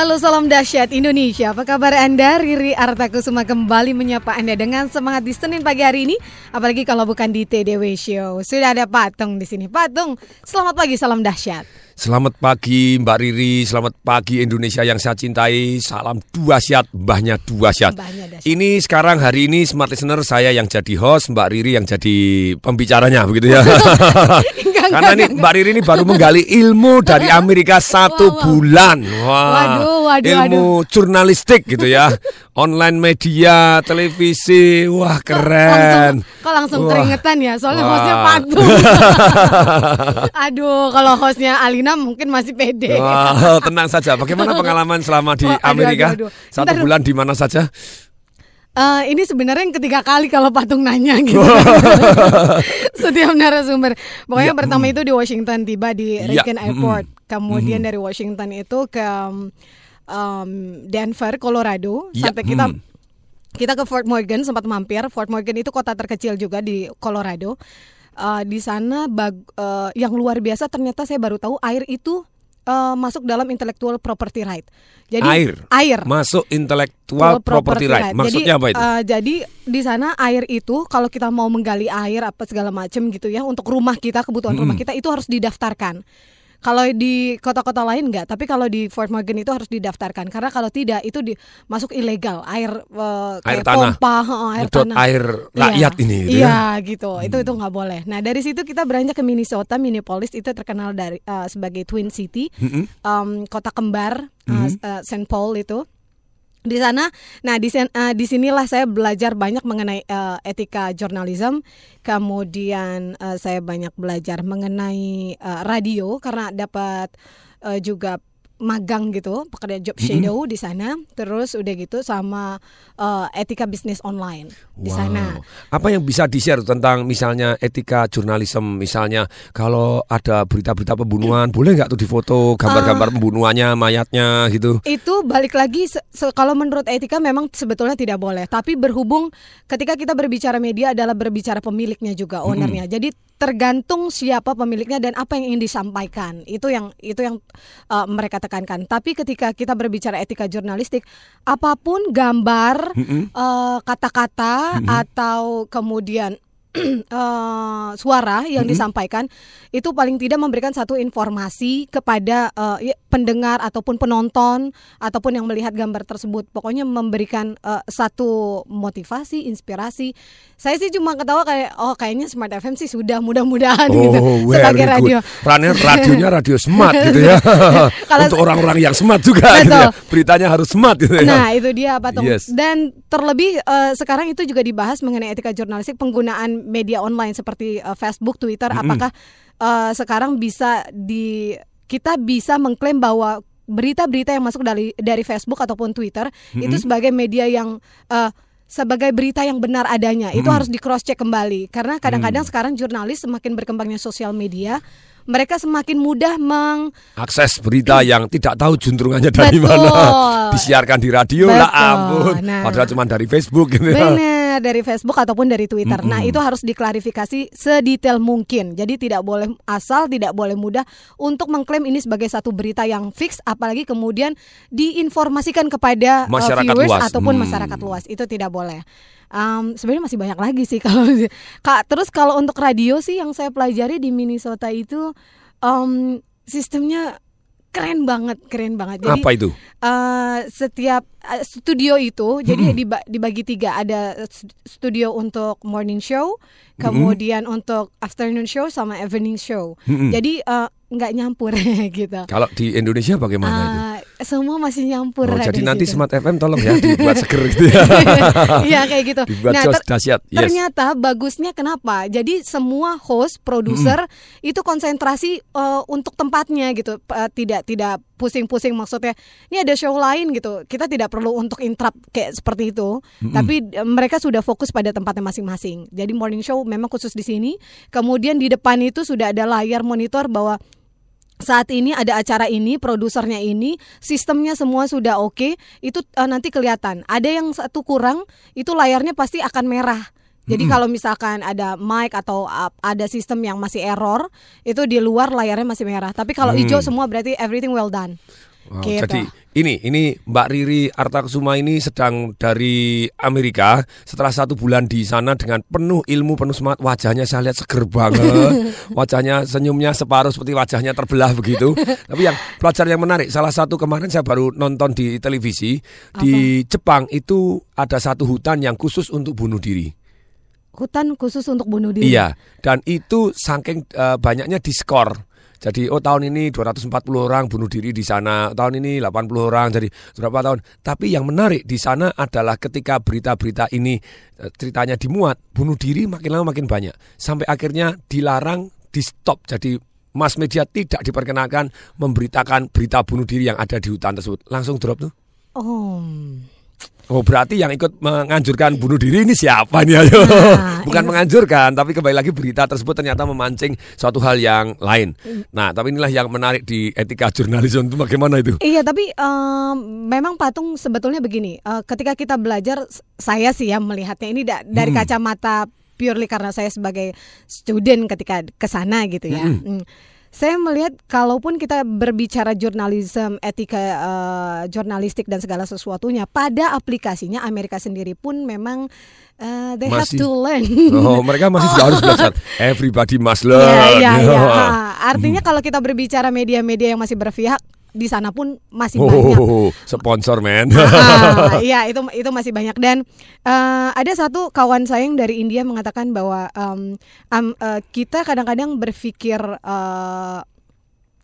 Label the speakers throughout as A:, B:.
A: Halo salam dahsyat Indonesia, apa kabar Anda? Riri Artakusuma kembali menyapa Anda dengan semangat di Senin pagi hari ini Apalagi kalau bukan di TDW Show Sudah ada Patung di sini Patung, selamat pagi, salam dahsyat
B: Selamat pagi Mbak Riri, selamat pagi Indonesia yang saya cintai. Salam dua syat, mbahnya dua syat.
A: Mbahnya.
B: Ini sekarang hari ini Smart Listener saya yang jadi host, Mbak Riri yang jadi pembicaranya begitu ya. Karena
A: enggak,
B: ini
A: enggak.
B: Mbak Riri ini baru menggali ilmu dari Amerika satu
A: Wow, wow.
B: bulan. Wah,
A: Waduh, waduh,
B: ilmu jurnalistik gitu ya. Online media, televisi, wah keren.
A: Langsung, kok langsung
B: Wah.
A: keringetan ya, soalnya
B: Wah.
A: hostnya Patung Aduh, kalau hostnya Alina mungkin masih pede
B: Wah, tenang saja. Bagaimana pengalaman selama di
A: aduh,
B: Amerika?
A: aduh, aduh.
B: Satu
A: Ntar-
B: bulan di mana saja?
A: Eh, ini sebenarnya yang ketiga kali kalau patung nanya gitu. Setiap narasumber. Pokoknya
B: Ya,
A: pertama itu di Washington tiba di
B: Ya,
A: Reagan
B: mm,
A: Airport. Kemudian dari Washington itu ke um, Denver, Colorado.
B: Ya,
A: Sampai kita
B: mm.
A: kita ke Fort Morgan sempat mampir. Fort Morgan itu kota terkecil juga di Colorado. Eh, di sana bag- eh, yang luar biasa ternyata saya baru tahu air itu eh, masuk dalam intellectual property right. Jadi
B: Air.
A: air
B: Masuk intellectual property right. Maksudnya
A: jadi,
B: apa itu?
A: eh, jadi di sana air itu kalau kita mau menggali air apa segala macam gitu ya untuk rumah kita kebutuhan rumah kita itu harus didaftarkan. Kalau di kota-kota lain enggak, tapi kalau di Fort Morgan itu harus didaftarkan karena kalau tidak itu di, masuk ilegal air eh,
B: Air
A: kayak
B: tanah.
A: pompa, heeh, air
B: Nyedot
A: tanah.
B: air rakyat
A: Iya,
B: ini gitu
A: Iya,
B: ya.
A: gitu. Itu itu nggak boleh. Nah, dari situ kita beranjak ke Minnesota, Minneapolis itu terkenal dari eh, sebagai Twin City, em, kota kembar eh, eh, St. Paul itu di sana. Nah, di sen- eh, di sinilah saya belajar banyak mengenai eh, etika jurnalism. Kemudian eh, saya banyak belajar mengenai eh, radio karena dapat eh, juga magang gitu, pekerja job shadow di sana. Terus udah gitu sama eh, etika bisnis online di sana.
B: Apa yang bisa di-share tentang misalnya etika jurnalisme misalnya kalau ada berita-berita pembunuhan boleh nggak tuh difoto gambar-gambar
A: Ah.
B: pembunuhannya, mayatnya gitu?
A: Itu balik lagi kalau menurut etika memang sebetulnya tidak boleh. Tapi berhubung ketika kita berbicara media adalah berbicara pemiliknya juga ownernya. Jadi tergantung siapa pemiliknya dan apa yang ingin disampaikan. Itu yang itu yang uh, mereka tekankan. Tapi ketika kita berbicara etika jurnalistik, apa pun gambar, uh, kata-kata atau kemudian eh, suara yang disampaikan itu paling tidak memberikan satu informasi kepada ya, pendengar ataupun penonton ataupun yang melihat gambar tersebut. Pokoknya memberikan eh, satu motivasi, inspirasi. Saya sih cuma ketawa kayak oh kayaknya Smart FM sih sudah mudah-mudahan gitu
B: Oh, very
A: sebagai
B: good.
A: radio.
B: Rane- radionya radio smart gitu ya.
A: Kalau-
B: Untuk orang-orang yang smart juga gitu ya. Beritanya harus smart gitu ya.
A: Nah itu dia Pak Tung.
B: Yes.
A: Dan terlebih eh, sekarang itu juga dibahas mengenai etika jurnalistik penggunaan media online seperti eh, Facebook, Twitter. Apakah eh, sekarang bisa di kita bisa mengklaim bahwa berita-berita yang masuk dari dari Facebook ataupun Twitter itu sebagai media yang eh, sebagai berita yang benar adanya itu harus di cross check kembali karena kadang-kadang sekarang jurnalis semakin berkembangnya sosial media mereka semakin mudah meng
B: akses berita yang tidak tahu juntrungannya dari
A: Betul.
B: mana disiarkan di radio lah
A: Betul.
B: ampun
A: Nah.
B: padahal cuma dari Facebook gitu ya.
A: Dari Facebook ataupun dari Twitter. Nah itu harus diklarifikasi sedetail mungkin. Jadi tidak boleh asal, tidak boleh mudah untuk mengklaim ini sebagai satu berita yang fix, apalagi kemudian diinformasikan kepada uh,
B: Masyarakat
A: viewers
B: luas.
A: ataupun
B: Hmm.
A: masyarakat luas. Itu tidak boleh. Um, Sebenarnya masih banyak lagi sih kalau kak. Terus kalau untuk radio sih yang saya pelajari di Minnesota itu um, sistemnya keren banget, keren banget. Jadi
B: apa itu?
A: eh, setiap eh, studio itu jadi diba- dibagi tiga. Ada st- studio untuk morning show kemudian untuk afternoon show sama evening show. Jadi eh, nggak nyampur gitu.
B: Kalau di Indonesia bagaimana itu?
A: Eh, semua masih nyampur
B: Oh, jadi
A: di
B: nanti
A: situ.
B: Smart FM tolong ya dibuat seger gitu ya.
A: Iya kayak gitu.
B: dibuat
A: Nah, ter-
B: dahsyat. Yes.
A: Ternyata bagusnya kenapa? Jadi semua host, produser itu konsentrasi eh, untuk tempatnya gitu, eh, tidak tidak pusing-pusing maksudnya. Ini ada show lain gitu, kita tidak perlu untuk interrupt kayak seperti itu. Tapi eh, mereka sudah fokus pada tempatnya masing-masing. Jadi morning show memang khusus di sini. Kemudian di depan itu sudah ada layar monitor bahwa saat ini ada acara ini, produsernya ini, sistemnya semua sudah oke, itu uh, nanti kelihatan. Ada yang satu kurang, itu layarnya pasti akan merah. Jadi kalau misalkan ada mic atau uh, ada sistem yang masih error, itu di luar layarnya masih merah. Tapi kalau
B: Hmm.
A: hijau semua berarti everything well done.
B: Wow,
A: Gitu.
B: Jadi ini ini Mbak Riri Artakusuma ini sedang dari Amerika setelah satu bulan di sana dengan penuh ilmu penuh semangat wajahnya saya lihat seger banget wajahnya senyumnya separuh seperti wajahnya terbelah begitu tapi yang pelajaran yang menarik salah satu kemarin saya baru nonton di televisi di Jepang itu ada satu hutan yang khusus untuk bunuh diri
A: Hutan khusus untuk bunuh diri.
B: Iya, dan itu saking eh, banyaknya diskor. Jadi oh tahun ini 240 orang bunuh diri di sana, tahun ini 80 orang, jadi berapa tahun. Tapi yang menarik di sana adalah ketika berita-berita ini eh, ceritanya dimuat, bunuh diri makin lama makin banyak. Sampai akhirnya dilarang, di stop. Jadi mass media tidak diperkenakan memberitakan berita bunuh diri yang ada di hutan tersebut. Langsung drop tuh.
A: Oh.
B: Oh berarti yang ikut menganjurkan bunuh diri ini siapa nih ayo?
A: Nah,
B: Bukan
A: ini-
B: menganjurkan, tapi kembali lagi berita tersebut ternyata memancing suatu hal yang lain.
A: Hmm.
B: Nah, tapi inilah yang menarik di etika jurnalisme itu bagaimana itu?
A: Iya, tapi em, memang patung sebetulnya begini. eh, ketika kita belajar, saya sih ya melihatnya ini da- dari
B: Hmm.
A: kacamata purely karena saya sebagai student ketika ke sana gitu ya.
B: Hmm.
A: Hmm. Saya melihat kalaupun kita berbicara jurnalisme, etika eh, jurnalistik dan segala sesuatunya, pada aplikasinya Amerika sendiri pun memang eh, they have
B: Masih-
A: to learn.
B: Oh, mereka masih juga harus belajar. Everybody must learn.
A: Iya, iya, iya. Ah, Artinya kalau kita berbicara media-media yang masih berpihak di sana pun masih banyak.
B: Oh, sponsor men.
A: Ah, Iya, itu itu masih banyak dan eh, ada satu kawan saya yang dari India mengatakan bahwa em, am- eh, kita kadang-kadang berpikir eh,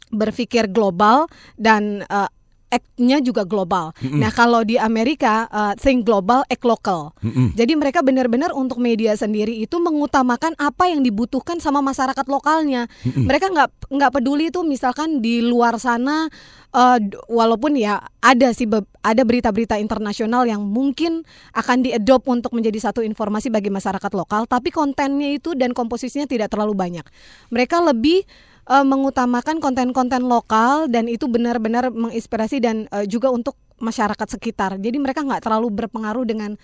A: berpikir global dan eh, act-nya juga global. Nah, kalau di Amerika eh, think global, act local.
B: Mm-mm.
A: Jadi mereka benar-benar untuk media sendiri itu mengutamakan apa yang dibutuhkan sama masyarakat lokalnya. Mereka nggak nggak peduli itu misalkan di luar sana d- walaupun ya ada sih ada berita-berita internasional yang mungkin akan diadopt untuk menjadi satu informasi bagi masyarakat lokal, tapi kontennya itu dan komposisinya tidak terlalu banyak. Mereka lebih eh, mengutamakan konten-konten lokal dan itu benar-benar menginspirasi dan eh, juga untuk masyarakat sekitar. Jadi mereka nggak terlalu berpengaruh dengan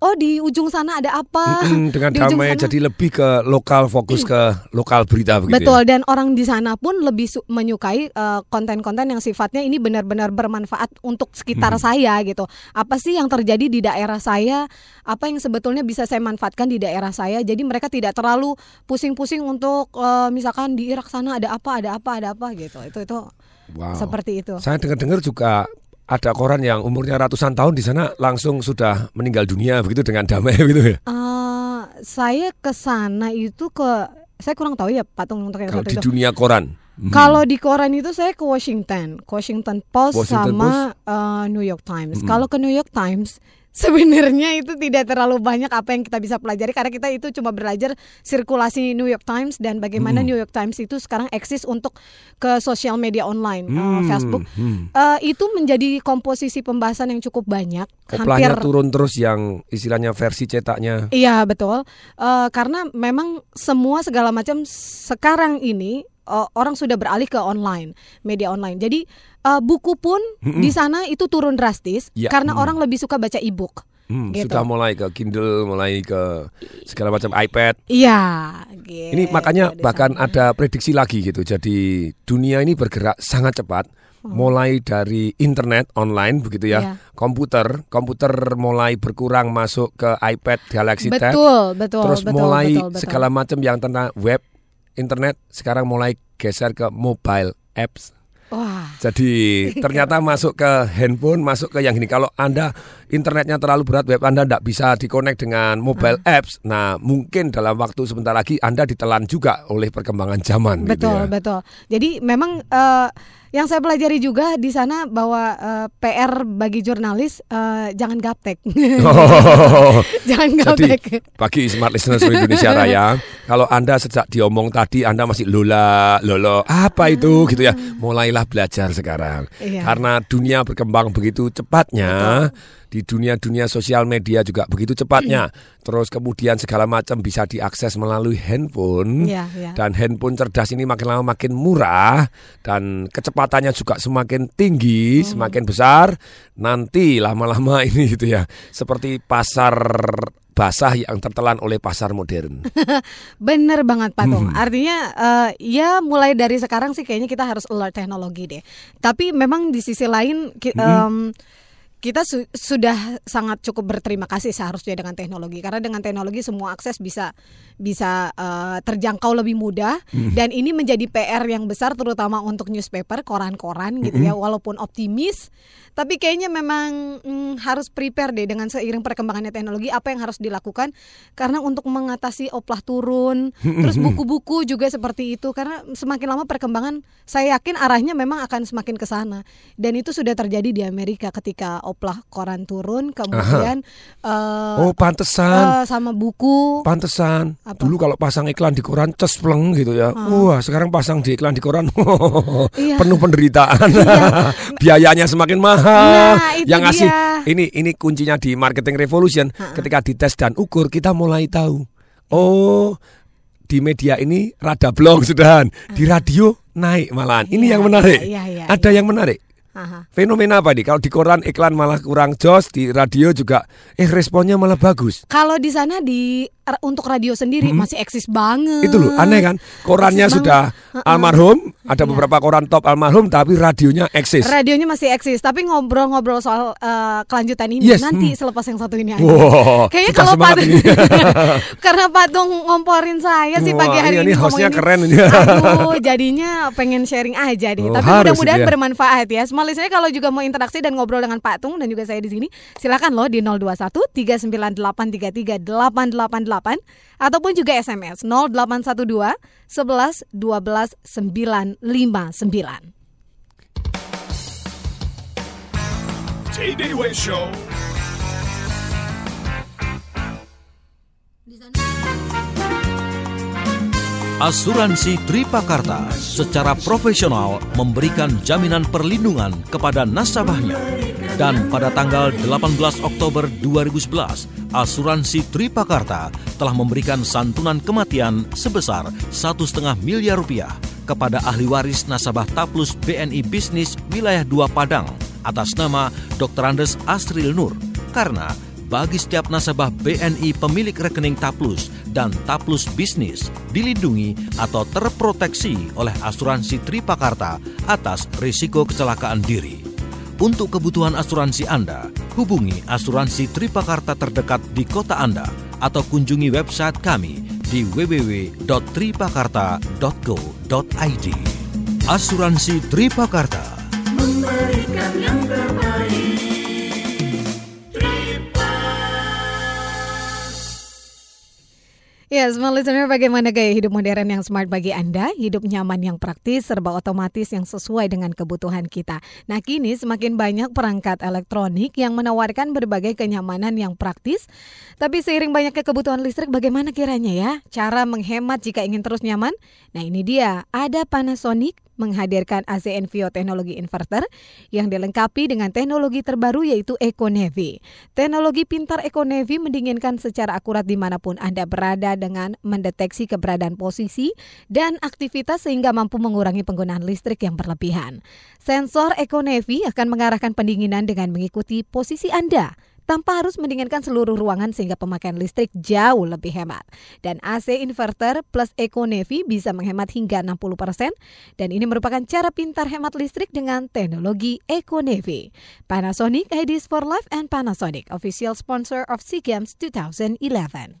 A: oh di ujung sana ada apa.
B: Mm-mm, dengan
A: Di
B: damai
A: sana-
B: jadi lebih ke lokal fokus ke lokal berita begitu. ya?
A: Betul dan orang di sana pun lebih su- menyukai eh, konten-konten yang sifatnya ini benar-benar bermanfaat untuk sekitar
B: Hmm.
A: saya gitu. Apa sih yang terjadi di daerah saya? Apa yang sebetulnya bisa saya manfaatkan di daerah saya? Jadi mereka tidak terlalu pusing-pusing untuk eh, misalkan di Irak sana ada apa, ada apa, ada apa gitu. Itu itu
B: Wow.
A: seperti itu.
B: Saya dengar-dengar juga ada koran yang umurnya ratusan tahun di sana langsung sudah meninggal dunia begitu dengan damai begitu ya.
A: Eh, saya ke sana itu ke saya kurang tahu ya patung untuk yang
B: Kalau di
A: itu.
B: dunia koran. Mhm.
A: Kalau di koran itu saya ke Washington, Washington Post
B: Washington
A: sama uh, New York Times.
B: Mm-mm.
A: Kalau ke New York Times sebenarnya itu tidak terlalu banyak apa yang kita bisa pelajari karena kita itu cuma belajar sirkulasi New York Times dan bagaimana
B: Mm.
A: New York Times itu sekarang eksis untuk ke sosial media online, uh,
B: Hmm,
A: Facebook.
B: hmm.
A: Uh, itu menjadi komposisi pembahasan yang cukup banyak,
B: Koplahnya
A: hampir
B: turun terus yang istilahnya versi cetaknya.
A: Iya betul, Eh, karena memang semua segala macam sekarang ini eh, orang sudah beralih ke online, media online. Jadi eh, buku pun
B: Mm-mm.
A: di sana itu turun drastis
B: Ya,
A: karena
B: mm.
A: orang lebih suka baca e-book.
B: Hmm,
A: Gitu.
B: Sudah mulai ke Kindle, mulai ke segala macam iPad.
A: Iya. Gitu,
B: Ini makanya
A: di
B: bahkan
A: sana.
B: ada prediksi lagi gitu. Jadi dunia ini bergerak sangat cepat. Mulai dari internet online begitu ya,
A: Iya.
B: komputer, komputer mulai berkurang masuk ke iPad Galaxy Tab,
A: betul, betul,
B: terus
A: betul,
B: mulai
A: betul, betul.
B: segala macam yang tentang web, internet sekarang mulai geser ke mobile apps.
A: Wah.
B: Jadi ternyata masuk ke handphone, masuk ke yang ini. Kalau Anda internetnya terlalu berat, web Anda tidak bisa dikonek dengan mobile apps. Nah, mungkin dalam waktu sebentar lagi Anda ditelan juga oleh perkembangan zaman. gitu
A: Betul,
B: ya.
A: betul. Jadi memang eh, yang saya pelajari juga di sana bahwa eh, PR bagi jurnalis eh, jangan gaptek.
B: Oh,
A: jangan
B: jadi
A: gaptek.
B: bagi smart listeners seluruh Indonesia Raya, kalau Anda sejak diomong tadi Anda masih lola, lolo, apa itu gitu ya. Mulailah belajar sekarang.
A: Iya.
B: Karena dunia berkembang begitu cepatnya, di dunia-dunia sosial media juga begitu cepatnya. Terus kemudian segala macam bisa diakses melalui handphone.
A: Iya, iya.
B: Dan handphone cerdas ini makin lama makin murah dan kecepatannya juga semakin tinggi,
A: Hmm.
B: semakin besar. Nanti lama-lama ini gitu ya, seperti pasar basah yang tertelan oleh pasar modern.
A: Bener banget Pak
B: Hmm.
A: Tung. Artinya eh, ya mulai dari sekarang sih kayaknya kita harus alert teknologi deh. Tapi memang di sisi lain ki-
B: Hmm.
A: Kita su- sudah sangat cukup berterima kasih seharusnya dengan teknologi. Karena dengan teknologi semua akses bisa bisa eh, terjangkau lebih mudah.
B: Hmm.
A: dan ini menjadi PR yang besar terutama untuk newspaper koran-koran gitu
B: Hmm.
A: ya walaupun optimis tapi kayaknya memang mm, harus prepare deh dengan seiring perkembangannya teknologi apa yang harus dilakukan. Karena untuk mengatasi oplah turun terus buku-buku juga seperti itu. Karena semakin lama perkembangan saya yakin arahnya memang akan semakin ke sana. Dan itu sudah terjadi di Amerika ketika oplah koran turun kemudian eh,
B: Oh, pantesan.
A: eh, sama buku
B: Pantesan.
A: Apa?
B: Dulu kalau pasang iklan di koran cespleng gitu ya. Wah, sekarang pasang di iklan di koran
A: Iya.
B: penuh penderitaan. Biayanya semakin mahal.
A: Nah,
B: Yang ngasih
A: dia.
B: ini ini kuncinya di marketing revolution. Ketika dites dan ukur kita mulai tahu. Oh, di media ini rada blong sudahan. Di radio naik malahan. Ini
A: Iya,
B: yang menarik.
A: iya, iya,
B: Ada yang menarik.
A: Aha.
B: Fenomena apa nih? Kalau di koran iklan malah kurang jos, di radio juga eh responnya malah bagus.
A: Kalau di sana di untuk radio sendiri masih eksis banget.
B: Hmm. Itu loh aneh kan? Korannya
A: Eksis
B: sudah
A: banget.
B: almarhum, ada
A: Iya.
B: beberapa koran top almarhum tapi radionya eksis.
A: Radionya masih eksis, tapi ngobrol-ngobrol soal eh, kelanjutan ini
B: Yes,
A: nanti
B: hmm.
A: selepas yang satu ini aja.
B: Wow,
A: Kayaknya kalau
B: semangat
A: Pat
B: ini.
A: karena Patung ngomporin saya sih
B: Wah,
A: pagi hari
B: iya,
A: ini
B: ini hostnya keren ini.
A: Aduh, jadinya pengen sharing aja deh.
B: Oh,
A: Tapi mudah-mudahan
B: ya.
A: bermanfaat ya. Semua listener kalau juga mau interaksi dan ngobrol dengan Pak Tung dan juga saya di sini, silakan loh di 021 398 888 ataupun juga SMS 0812 11 12 959.
C: Day Show.
D: Asuransi Tripakarta secara profesional memberikan jaminan perlindungan kepada nasabahnya. Dan pada tanggal 18 Oktober 2011, Asuransi Tripakarta telah memberikan santunan kematian sebesar 1,5 miliar rupiah kepada ahli waris nasabah Taplus BNI Bisnis Wilayah 2 Padang atas nama Dr. Andes Asril Nur karena bagi setiap nasabah BNI pemilik rekening Taplus dan Taplus Bisnis dilindungi atau terproteksi oleh asuransi Tripakarta atas risiko kecelakaan diri. Untuk kebutuhan asuransi Anda, hubungi asuransi Tripakarta terdekat di kota Anda atau kunjungi website kami di www.tripakarta.go.id. Asuransi Tripakarta
E: memberikan yang
A: Ya, semua listener bagaimana gaya hidup modern yang smart bagi Anda? Hidup nyaman yang praktis, serba otomatis yang sesuai dengan kebutuhan kita. Nah, kini semakin banyak perangkat elektronik yang menawarkan berbagai kenyamanan yang praktis. Tapi seiring banyaknya kebutuhan listrik, bagaimana kiranya ya? Cara menghemat jika ingin terus nyaman? Nah, ini dia. Ada Panasonic menghadirkan AC Envio teknologi inverter yang dilengkapi dengan teknologi terbaru yaitu EcoNevi. Teknologi pintar EcoNevi mendinginkan secara akurat di mana pun Anda berada dengan mendeteksi keberadaan posisi dan aktivitas sehingga mampu mengurangi penggunaan listrik yang berlebihan. Sensor EcoNevi akan mengarahkan pendinginan dengan mengikuti posisi Anda tanpa harus mendinginkan seluruh ruangan sehingga pemakaian listrik jauh lebih hemat. Dan AC inverter plus Eco Navy bisa menghemat hingga 60% dan ini merupakan cara pintar hemat listrik dengan teknologi Eco Navy. Panasonic Ideas for Life and Panasonic official sponsor of SEA Games 2011.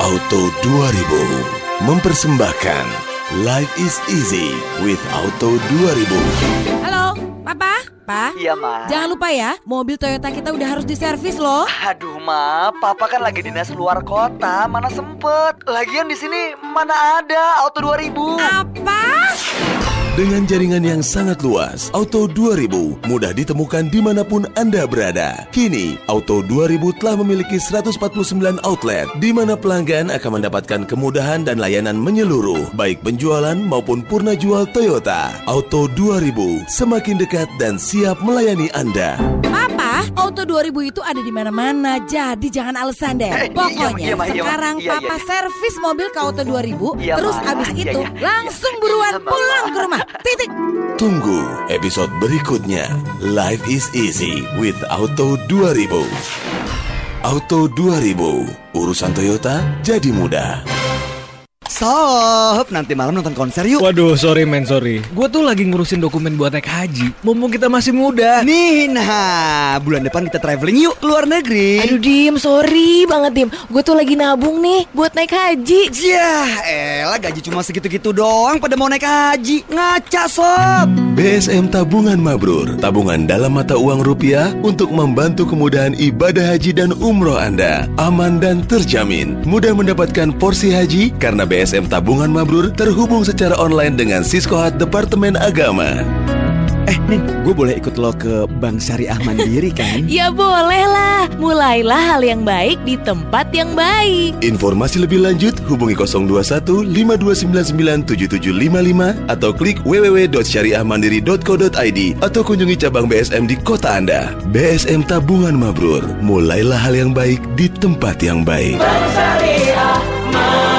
F: Auto 2000 mempersembahkan Life is easy with Auto 2000.
G: Halo, Papa? Pa?
H: Iya, Ma.
G: Jangan lupa ya, mobil Toyota kita udah harus diservis loh.
H: Aduh, Ma, Papa kan lagi dinas luar kota, mana sempet. Lagian di sini mana ada Auto 2000.
G: Apa?
F: Dengan jaringan yang sangat luas, Auto 2000 mudah ditemukan di mana pun Anda berada. Kini, Auto 2000 telah memiliki 149 outlet, di mana pelanggan akan mendapatkan kemudahan dan layanan menyeluruh, baik penjualan maupun purna jual Toyota. Auto 2000 semakin dekat dan siap melayani Anda.
G: Papa, Auto 2000 itu ada di mana-mana, jadi jangan alasan deh.
H: Eh, iya,
G: Pokoknya
H: iya, Ma, iya, Ma.
G: sekarang
H: Iya,
G: Papa
H: iya.
G: servis mobil ke Auto 2000,
H: Iya,
G: terus
H: Ma.
G: abis
H: Iya,
G: itu
H: iya.
G: langsung buruan
H: Iya,
G: pulang ke rumah. Titik.
F: Tunggu episode berikutnya. Life is easy with Auto 2000. Auto 2000, urusan Toyota jadi mudah.
I: Sob, nanti malam nonton konser yuk.
J: Waduh, sorry men, sorry. Gue tuh lagi ngurusin dokumen buat naik haji. Mumpung kita masih muda.
I: Nih, nah, bulan depan kita traveling yuk ke luar negeri.
K: Aduh Dim, sorry banget Dim Gue tuh lagi nabung nih buat naik haji
I: Yah, elah gaji cuma segitu-gitu doang pada mau naik haji. Ngaca, sob.
F: BSM Tabungan Mabrur, tabungan dalam mata uang rupiah untuk membantu kemudahan ibadah haji dan umroh Anda. Aman dan terjamin. Mudah mendapatkan porsi haji karena BSM Tabungan Mabrur terhubung secara online dengan Siskohat Departemen Agama.
I: Eh, Nin, gue boleh ikut lo ke Bank Syariah Mandiri kan?
K: Ya boleh lah Mulailah hal yang baik di tempat yang baik
F: Informasi lebih lanjut hubungi 021 5299 7755 atau klik www.syariahmandiri.co.id atau kunjungi cabang BSM di kota Anda. BSM Tabungan Mabrur, mulailah hal yang baik di tempat yang baik.
E: Smart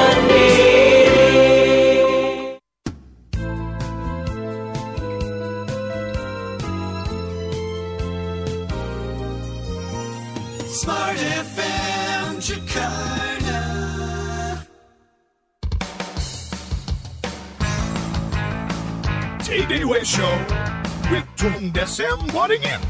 C: Tung Desem Wadding In.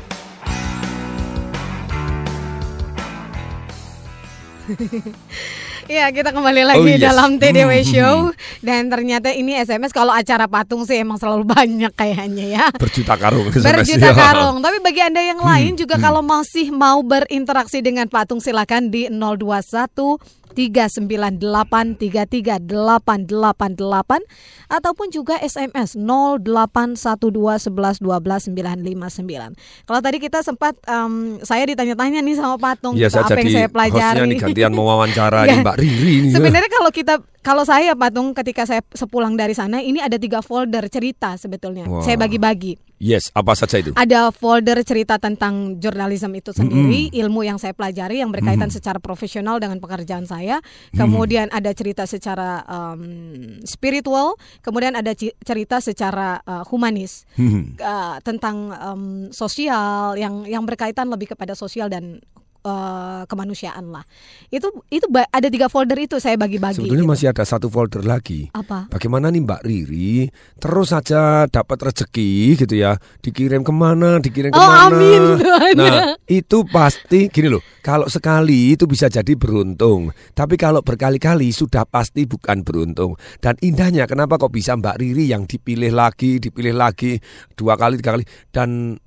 A: Iya kita kembali lagi
B: Oh, yes.
A: dalam TDW
B: Hmm.
A: Show Dan ternyata ini SMS kalau acara patung sih emang selalu banyak kayaknya ya
B: Berjuta karung.
A: Berjuta
B: SMS.
A: karung Tapi bagi anda yang lain
B: Hmm,
A: juga kalau masih mau berinteraksi dengan patung silakan di 021 398 33888 ataupun juga SMS 0812 11 12 959. Kalau tadi kita sempat em, saya ditanya-tanya nih sama patung
B: saya
A: apa yang saya pelajari.
B: nih gantian mewawancara
A: Iya.
B: nih Mbak Riri nih.
A: Sebenarnya kalau kita kalau saya patung ketika saya sepulang dari sana ini ada tiga folder cerita sebetulnya.
B: Wah.
A: Saya bagi-bagi.
B: Yes, apa saja itu?
A: Ada folder cerita tentang jurnalisme itu sendiri, ilmu yang saya pelajari yang berkaitan secara profesional dengan pekerjaan saya. Kemudian ada cerita secara em, spiritual, kemudian ada cerita secara eh, humanis
B: Hmm.
A: eh, tentang em, sosial yang yang berkaitan lebih kepada sosial dan eh, kemanusiaan lah. Itu itu ada tiga folder itu saya bagi-bagi.
B: Sebetulnya
A: gitu.
B: masih ada satu folder lagi.
A: apa?
B: Bagaimana nih Mbak Riri terus saja dapat rezeki gitu ya dikirim ke mana dikirim
A: Oh,
B: ke
A: mana amin,
B: nah itu pasti gini loh kalau sekali itu bisa jadi beruntung tapi kalau berkali-kali sudah pasti bukan beruntung dan indahnya kenapa kok bisa Mbak Riri yang dipilih lagi dipilih lagi dua kali tiga kali dan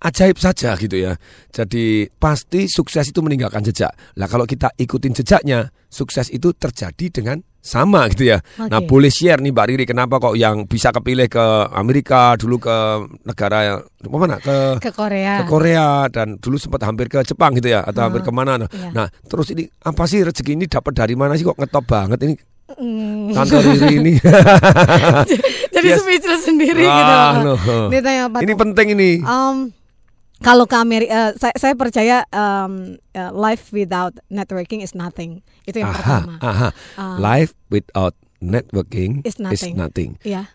B: ajaib saja gitu ya. Jadi pasti sukses itu meninggalkan jejak. Lah kalau kita ikutin jejaknya, sukses itu terjadi dengan sama gitu ya. Nah
A: Oke.
B: boleh share nih Mbak Riri kenapa kok yang bisa kepilih ke Amerika dulu ke negara ke mana ke
A: Ke Korea.
B: ke Korea dan dulu sempat hampir ke Jepang gitu ya atau hampir
A: Ah,
B: ke mana nah,
A: iya.
B: nah terus ini apa sih rezeki ini dapat dari mana sih kok ngetop banget ini
A: Mm.
B: Tante Riri ini
A: Jadi
B: Yes.
A: speechless sendiri
B: Ah,
A: gitu. Ditanya apa
B: ini
A: tuh?
B: penting ini
A: Um, kalau ke Amerika, saya, saya percaya um, uh, life without networking is nothing. Itu yang
B: aha
A: pertama.
B: aha
A: Ah.
B: life without networking
A: Is nothing.
B: nothing.
A: Iya.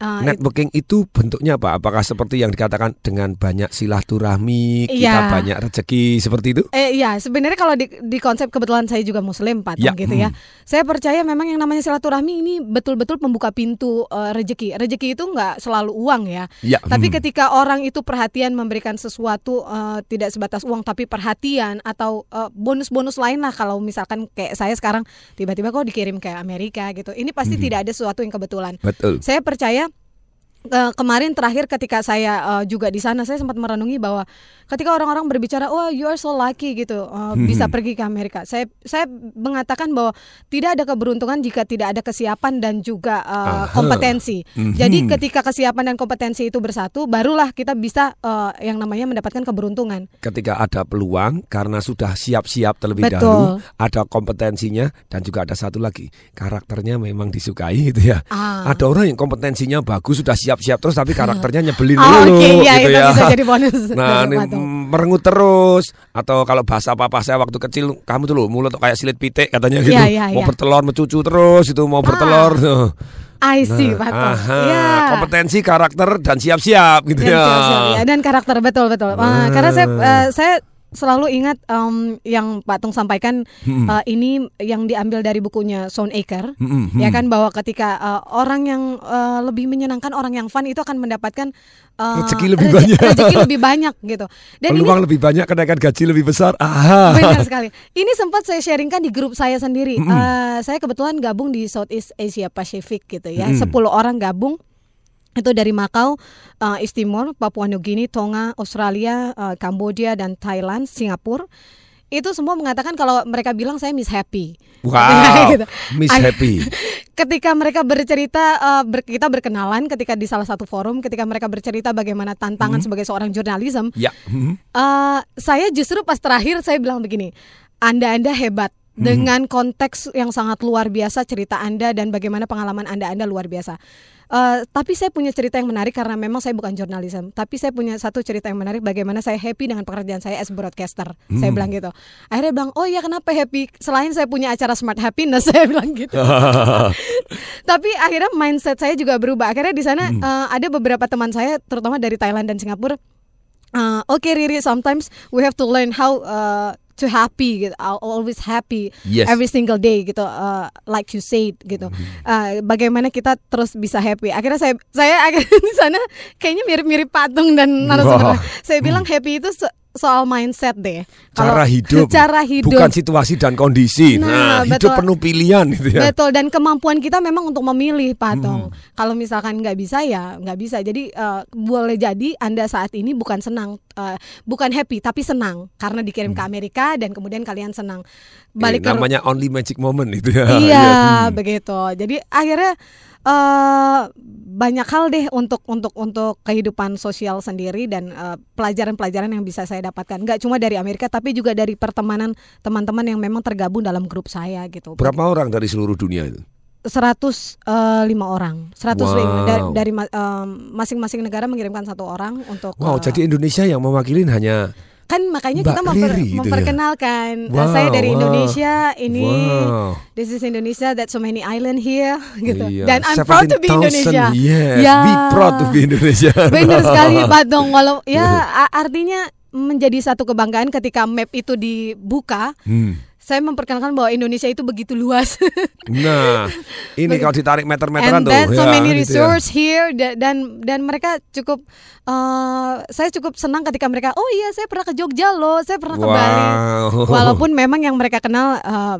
A: Uh,
B: Networking itu bentuknya apa? Apakah seperti yang dikatakan dengan banyak silaturahmi, kita
A: Iya.
B: banyak rezeki seperti itu?
A: Eh iya, sebenarnya kalau di, di konsep kebetulan saya juga muslim patung
B: Ya,
A: gitu ya. Saya percaya memang yang namanya silaturahmi ini betul-betul membuka pintu eh, rezeki. Rezeki itu nggak selalu uang ya.
B: Ya,
A: Tapi
B: hmm.
A: ketika orang itu perhatian memberikan sesuatu eh, tidak sebatas uang tapi perhatian atau eh, bonus-bonus lain lah kalau misalkan kayak saya sekarang tiba-tiba kok dikirim ke Amerika gitu. Ini pasti
B: Mhm.
A: tidak ada sesuatu yang kebetulan.
B: betul.
A: Saya percaya eh, kemarin terakhir ketika saya eh, juga di sana saya sempat merenungi bahwa ketika orang-orang berbicara wah you are so lucky gitu eh, bisa
L: Mhm.
A: pergi ke Amerika saya saya mengatakan bahwa tidak ada keberuntungan jika tidak ada kesiapan dan juga
B: Aha.
A: kompetensi
B: Mhm.
A: jadi ketika kesiapan dan kompetensi itu bersatu barulah kita bisa eh, yang namanya mendapatkan keberuntungan
B: ketika ada peluang karena sudah siap-siap terlebih
A: Betul.
B: dahulu, ada kompetensinya dan juga ada satu lagi karakternya memang disukai gitu ya.
A: Ah.
B: Ada orang yang kompetensinya bagus sudah siap-siap terus tapi karakternya nyebelin
A: Oh,
B: dulu
A: oke, iya,
B: gitu
A: itu
B: ya.
A: bisa jadi bonus
B: Nah, ini merengut terus atau kalau bahasa papa saya waktu kecil kamu tuh loh mulut kayak silit pitik katanya gitu.
A: Iya, iya,
B: mau
A: iya.
B: bertelur mencucu terus itu mau bertelur. tuh.
A: I see
B: Nah,
A: Patung
B: aha,
A: ya
B: kompetensi karakter dan siap-siap gitu
A: Dan
B: ya.
A: siap-siap, ya. dan karakter betul betul. Ah,
B: Ah.
A: karena saya eh, saya selalu ingat em, yang Pak Tung sampaikan
B: Hmm.
A: eh, ini yang diambil dari bukunya Sound Acre,
B: Hmm,
A: ya
B: hmm.
A: kan bahwa ketika eh, orang yang eh, lebih menyenangkan orang yang fun itu akan mendapatkan eh,
B: Rezeki lebih
A: reze-
B: banyak.
A: rezeki lebih banyak gitu. Dan ini
B: Peluang lebih banyak kenaikan gaji lebih besar. Aha.
A: Benar sekali. Ini sempat saya sharingkan di grup saya sendiri.
B: Mm-mm.
A: Eh, saya kebetulan gabung di Southeast Asia Pacific gitu ya.
B: Mm-mm.
A: 10 orang gabung itu dari Macau, eh, East Timor, Papua New Guinea, Tonga, Australia, eh, Kamboja dan Thailand, Singapura. Itu semua mengatakan kalau mereka bilang saya Miss Happy.
B: Wow,
A: Gitu.
B: Miss Happy.
A: ketika mereka bercerita eh, ber- kita berkenalan ketika di salah satu forum ketika mereka bercerita bagaimana tantangan
B: Mhm.
A: sebagai seorang jurnalism
B: Ya.
A: Eh, saya justru pas terakhir saya bilang begini, Anda Anda hebat
B: Hmm.
A: dengan konteks yang sangat luar biasa cerita Anda dan bagaimana pengalaman Anda Anda luar biasa. Eh, tapi saya punya cerita yang menarik karena memang saya bukan jurnalism, tapi saya punya satu cerita yang menarik bagaimana saya happy dengan pekerjaan saya as broadcaster. Saya
B: Hmm.
A: bilang gitu. Akhirnya bilang, "Oh ya kenapa happy? Selain saya punya acara Smart Happiness," saya bilang gitu. Tapi akhirnya mindset saya juga berubah. Akhirnya di sana
B: Hmm.
A: eh, ada beberapa teman saya, terutama dari Thailand dan Singapura. eh, Oke Riri, sometimes we have to learn how uh, to happy. Gitu. I'll always happy
B: Yes.
A: every single day gitu. uh, like you said gitu. Uh, bagaimana kita terus bisa happy? Akhirnya saya saya akhirnya di sana kayaknya mirip-mirip patung dan narasumber. Saya bilang happy itu soal mindset deh.
B: Cara
A: Kalau-
B: hidup.
A: Cara hidup.
B: Bukan situasi dan kondisi.
A: Nah,
B: Nah, hidup
A: betul.
B: penuh pilihan gitu ya.
A: Betul dan kemampuan kita memang untuk memilih patung.
B: Hmm.
A: Kalau misalkan nggak bisa ya nggak bisa. Jadi eh, boleh jadi anda saat ini bukan senang, eh, bukan happy tapi senang karena dikirim ke Amerika dan kemudian kalian senang. Balik
B: Eh,
A: ke
B: namanya only magic moment itu ya.
A: iya
B: Hmm.
A: begitu. Jadi akhirnya eh banyak hal deh untuk untuk untuk kehidupan sosial sendiri dan eh, pelajaran-pelajaran yang bisa saya dapatkan. Nggak cuma dari Amerika tapi juga dari pertemanan teman-teman yang memang tergabung dalam grup saya gitu.
B: Berapa orang dari seluruh dunia itu?
A: 105 orang, 105
B: Wow.
A: dari, dari masing-masing negara mengirimkan satu orang untuk
B: Wow,
A: eh,
B: jadi Indonesia yang mewakilin hanya
A: kan makanya
B: Mbak
A: kita memper-
B: Riri ya?
A: memperkenalkan Eh,
B: Wow,
A: saya dari
B: wow.
A: Indonesia ini
B: Wow.
A: this is Indonesia that so many island here gitu
B: Iya,
A: dan I'm proud to be
B: 17,000,
A: Indonesia
B: Yes,
A: Ya.
B: be proud to be Indonesia.
A: benar sekali Pak Dong walau ya a- artinya menjadi satu kebanggaan ketika map itu dibuka
B: Hmm.
A: Saya memperkenalkan bahwa Indonesia itu begitu luas
B: Nah, ini kalau ditarik meter-meteran
A: and
B: tuh.
A: then so
B: ya,
A: many
B: gitu ya.
A: resource here da- dan dan mereka cukup eh, saya cukup senang ketika mereka oh iya saya pernah ke Jogja loh saya pernah ke Bali
B: Wow.
A: walaupun memang yang mereka kenal eh,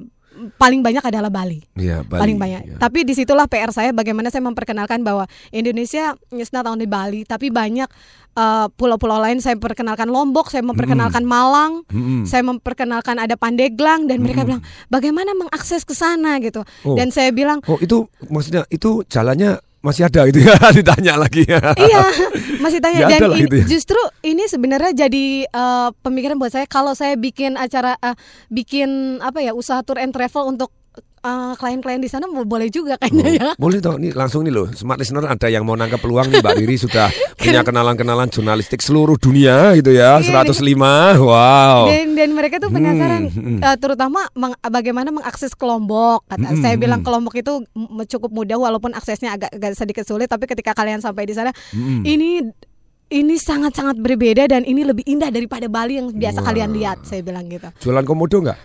A: paling banyak adalah Bali
B: Iya, Bali,
A: paling banyak
B: ya.
A: tapi di situlah PR saya bagaimana saya memperkenalkan bahwa Indonesia is not only Bali tapi banyak eh, pulau-pulau lain saya perkenalkan Lombok saya memperkenalkan Malang
B: Mm-mm.
A: saya memperkenalkan ada Pandeglang dan mereka
B: Mm-mm.
A: bilang bagaimana mengakses ke sana gitu
B: Oh.
A: dan saya bilang
B: Oh, itu maksudnya itu jalannya masih ada gitu ya ditanya lagi ya.
A: iya masih tanya
B: Ya
A: dan
B: gitu ya.
A: justru ini sebenarnya jadi eh, pemikiran buat saya kalau saya bikin acara eh, bikin apa ya usaha tour and travel untuk eh, klien-klien di sana bo- boleh juga kayaknya ya
B: Boleh toh, nih langsung nih loh, smart listener ada yang mau nangkap peluang nih Mbak Riri sudah punya kenalan-kenalan jurnalistik seluruh dunia gitu ya,
A: Iya,
B: 105, wow.
A: dan dan mereka tuh penasaran
B: Hmm, hmm.
A: eh, terutama meng- bagaimana mengakses kelompok kata
B: Hmm,
A: saya
B: hmm,
A: bilang
B: hmm.
A: kelompok itu cukup mudah walaupun aksesnya agak, agak sedikit sulit tapi ketika kalian sampai di sana
B: Hmm.
A: ini ini sangat-sangat berbeda dan ini lebih indah daripada Bali yang biasa kalian lihat saya bilang gitu
B: Jualan komodo nggak?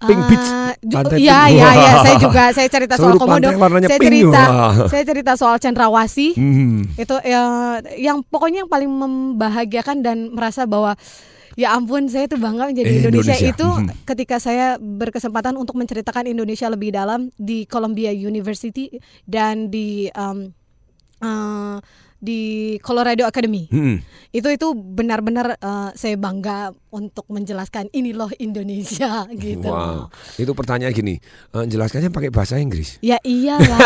B: Pink
A: Ah,
B: Beach.
A: ju-
B: Pantai
A: Iya
B: pink.
A: iya iya saya juga saya cerita soal
B: Seluruh
A: komodo.
B: pantai warnanya
A: Saya
B: pink.
A: cerita saya cerita soal cendrawasih.
B: Hmm.
A: Itu ya, yang pokoknya yang paling membahagiakan dan merasa bahwa ya ampun saya tuh bangga menjadi
B: Eh,
A: Indonesia,
B: Indonesia.
A: itu
B: Mhm.
A: ketika saya berkesempatan untuk menceritakan Indonesia lebih dalam di Columbia University dan di um, eh, di Colorado Academy.
B: Hmm.
A: Itu itu benar-benar eh, saya bangga untuk menjelaskan ini loh Indonesia gitu.
B: Wow. Itu pertanyaan gini, eh, jelaskannya pakai bahasa Inggris.
A: Ya iyalah.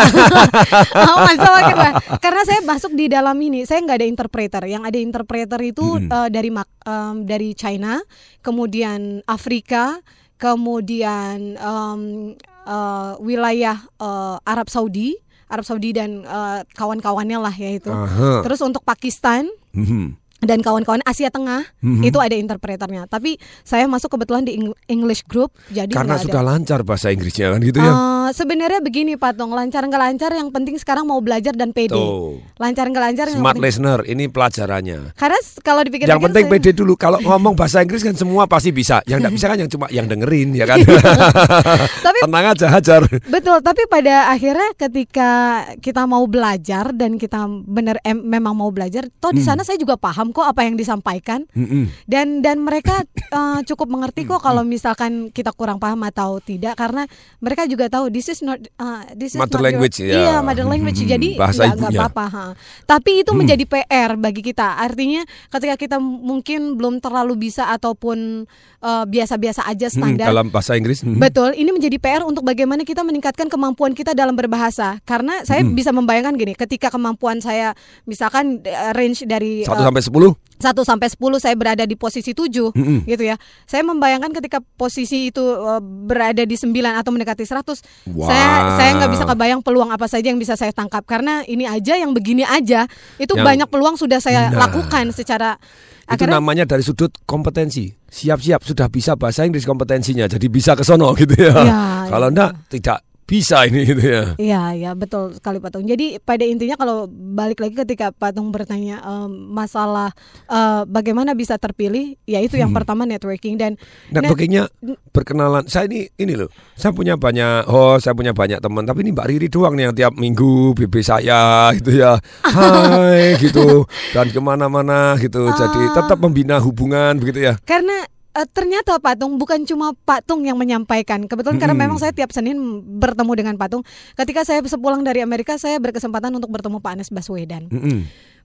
A: oh, masa pakai bah- Karena saya masuk di dalam ini, saya nggak ada interpreter. Yang ada interpreter itu
B: Hmm.
A: eh, dari em, dari China, kemudian Afrika, kemudian em, eh, wilayah eh, Arab Saudi, Arab Saudi dan eh, kawan-kawannya lah ya itu.
B: Aha.
A: Terus untuk Pakistan
B: Mhm.
A: dan kawan-kawan Asia Tengah
B: Mhm.
A: itu ada interpreternya. Tapi saya masuk kebetulan di Eng- English group, jadi
B: Karena
A: ada.
B: sudah lancar bahasa Inggrisnya kan gitu ya.
A: Eh, sebenarnya begini Pak Tong, lancar nggak lancar yang penting sekarang mau belajar dan pede.
B: Tuh.
A: Lancar nggak lancar yang
B: Smart
A: penting.
B: listener, ini pelajarannya.
A: Karena kalau dipikir
B: Yang penting pede dulu. Kalau ngomong bahasa Inggris kan semua pasti bisa. Yang tidak bisa kan yang cuma yang dengerin ya kan.
A: Tapi
B: Tenang aja hajar.
A: Betul, tapi pada akhirnya ketika kita mau belajar dan kita benar em- memang mau belajar, toh di
B: Hmm.
A: sana saya juga paham kok apa yang disampaikan.
B: Mm-mm.
A: Dan dan mereka eh, cukup mengerti kok kalau misalkan kita kurang paham atau tidak karena mereka juga tahu this is not uh, this is
B: Mother
A: not your-
B: language, ya.
A: Iya, mother language.
B: Hmm,
A: Jadi
B: bahasa
A: nggak nggak
B: ibunya.
A: apa-apa. ha. Tapi itu
B: Hmm.
A: menjadi PR bagi kita. Artinya ketika kita mungkin belum terlalu bisa ataupun eh, biasa-biasa aja
B: Hmm,
A: standar.
B: dalam bahasa Inggris. hmm.
A: Betul, ini menjadi PR untuk bagaimana kita meningkatkan kemampuan kita dalam berbahasa. Karena saya
B: Hmm.
A: bisa membayangkan gini, ketika kemampuan saya misalkan eh, range dari
B: Satu
A: eh,
B: sampai sepuluh.
A: 1 sampai 10 saya berada di posisi 7
B: Mm-mm.
A: gitu ya. Saya membayangkan ketika posisi itu eh, berada di 9 atau mendekati 100,
B: Wow.
A: saya saya nggak bisa kebayang peluang apa saja yang bisa saya tangkap karena ini aja yang begini aja itu
B: Yang-
A: banyak peluang sudah saya
B: Nah.
A: lakukan secara
B: Itu
A: akhirnya
B: namanya dari sudut kompetensi. Siap-siap sudah bisa bahasa Inggris kompetensinya. Jadi bisa ke sono gitu ya.
A: Ya,
B: Kalau enggak tidak bisa ini gitu ya.
A: Iya, ya betul sekali Patung. Jadi pada intinya kalau balik lagi ketika Patung bertanya em, masalah eh, bagaimana bisa terpilih, ya itu yang
B: Hmm.
A: pertama networking dan
B: Networkingnya berkenalan. Saya ini ini loh. Saya punya banyak host, saya punya banyak teman. Tapi ini Mbak Riri doang nih yang tiap minggu BB saya gitu ya. Hai gitu. Dan ke mana-mana gitu. Jadi
A: Ah.
B: tetap membina hubungan begitu ya.
A: karena eh, ternyata Patung bukan cuma Patung yang menyampaikan. Kebetulan karena
B: Mm-mm.
A: memang saya tiap Senin bertemu dengan Patung. Ketika saya sepulang dari Amerika, saya berkesempatan untuk bertemu Pak Anies Baswedan.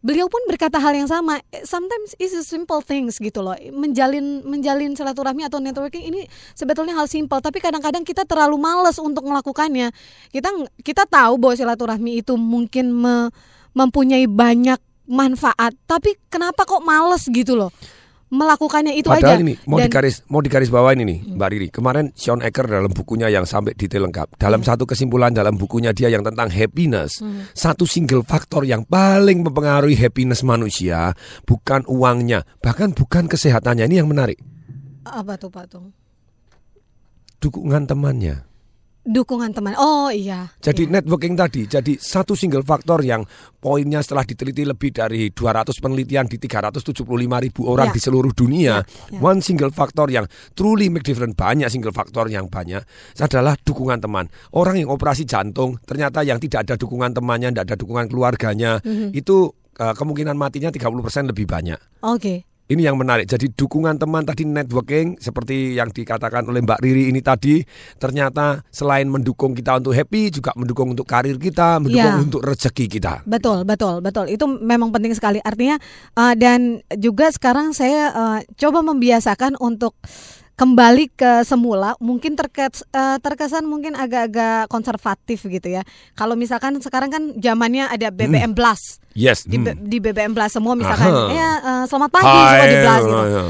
A: Beliau pun berkata hal yang sama. Sometimes it's a simple things gitu loh. Menjalin menjalin silaturahmi atau networking ini sebetulnya hal simpel, tapi kadang-kadang kita terlalu males untuk melakukannya. Kita kita tahu bahwa silaturahmi itu mungkin me- mempunyai banyak manfaat, tapi kenapa kok males gitu loh? Melakukannya itu
B: Padahal
A: aja.
B: ini mau
A: Dan-
B: digaris mau digaris bawain ini Mbak Riri. Kemarin Sean Ecker dalam bukunya yang sampai detail lengkap. Dalam satu kesimpulan dalam bukunya dia yang tentang happiness.
A: Hmm.
B: Satu single faktor yang paling mempengaruhi happiness manusia bukan uangnya, bahkan bukan kesehatannya. Ini yang menarik.
A: apa tuh Patung?
B: Dukungan temannya.
A: Dukungan teman. Oh iya.
B: Jadi networking tadi, jadi satu single faktor yang poinnya setelah diteliti lebih dari 200 penelitian di 375 ribu orang
A: Ya.
B: di seluruh dunia,
A: Ya.
B: one single faktor yang truly make difference banyak single faktor yang banyak adalah dukungan teman. Orang yang operasi jantung ternyata yang tidak ada dukungan temannya, tidak ada dukungan keluarganya,
A: Mhm.
B: itu eh, kemungkinan matinya 30% lebih banyak.
A: Oke.
B: Ini yang menarik. Jadi dukungan teman tadi networking seperti yang dikatakan oleh Mbak Riri ini tadi ternyata selain mendukung kita untuk happy juga mendukung untuk karir kita, mendukung
A: Ya.
B: untuk rezeki kita.
A: Betul, betul, betul. Itu memang penting sekali. Artinya uh, dan juga sekarang saya uh, coba membiasakan untuk kembali ke semula. Mungkin terkes, uh, terkesan mungkin agak-agak konservatif gitu ya. Kalau misalkan sekarang kan zamannya ada BBM Blast.
B: Yes.
A: Di,
B: hmm.
A: Di BBM Blast semua misalkan
B: Aha.
A: ya uh, selamat pagi semua di Blast gitu.
B: ya.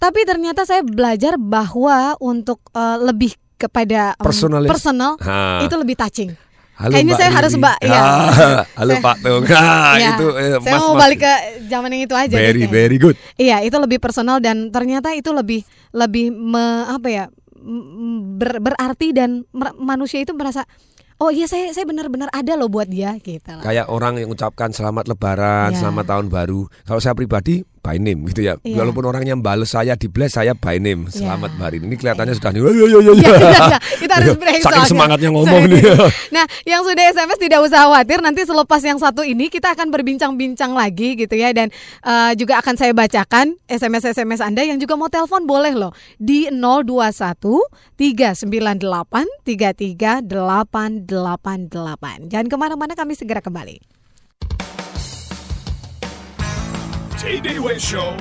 A: Tapi ternyata saya belajar bahwa untuk uh, lebih kepada um, personal
B: Ha.
A: itu lebih touching.
B: Halo,
A: Kayaknya
B: Mbak
A: saya harus
B: Riri.
A: Mbak, ya.
B: Ah, Halo
A: Saya-
B: Pak Tung. Ah,
A: Iya.
B: itu eh,
A: saya
B: Mas,
A: mau
B: Mas.
A: balik ke zaman yang itu aja.
B: Very
A: kayaknya.
B: very good.
A: Iya, itu lebih personal dan ternyata itu lebih lebih me- apa ya ber- berarti dan mer- manusia itu merasa oh iya saya saya benar-benar ada loh buat dia gitu lah.
B: Kayak orang yang ucapkan selamat lebaran,
A: Ya.
B: selamat tahun baru. Kalau saya pribadi by name gitu ya.
A: Iya.
B: Walaupun orangnya bales saya di bless saya by name.
A: Iya.
B: Selamat hari ini kelihatannya sudah nih. "Oh, iya, iya, iya,
A: Iya,
B: iya."
A: iya, iya. Kita harus break
B: Saking semangatnya ngomong nih.
A: Nah, yang sudah SMS tidak usah khawatir. Nanti selepas yang satu ini kita akan berbincang-bincang lagi gitu ya. Dan eh, juga akan saya bacakan SMS-SMS Anda yang juga mau telepon boleh loh. Di 021 398 33888. Jangan ke mana-mana kami segera kembali.
C: Tay-Day Way Show.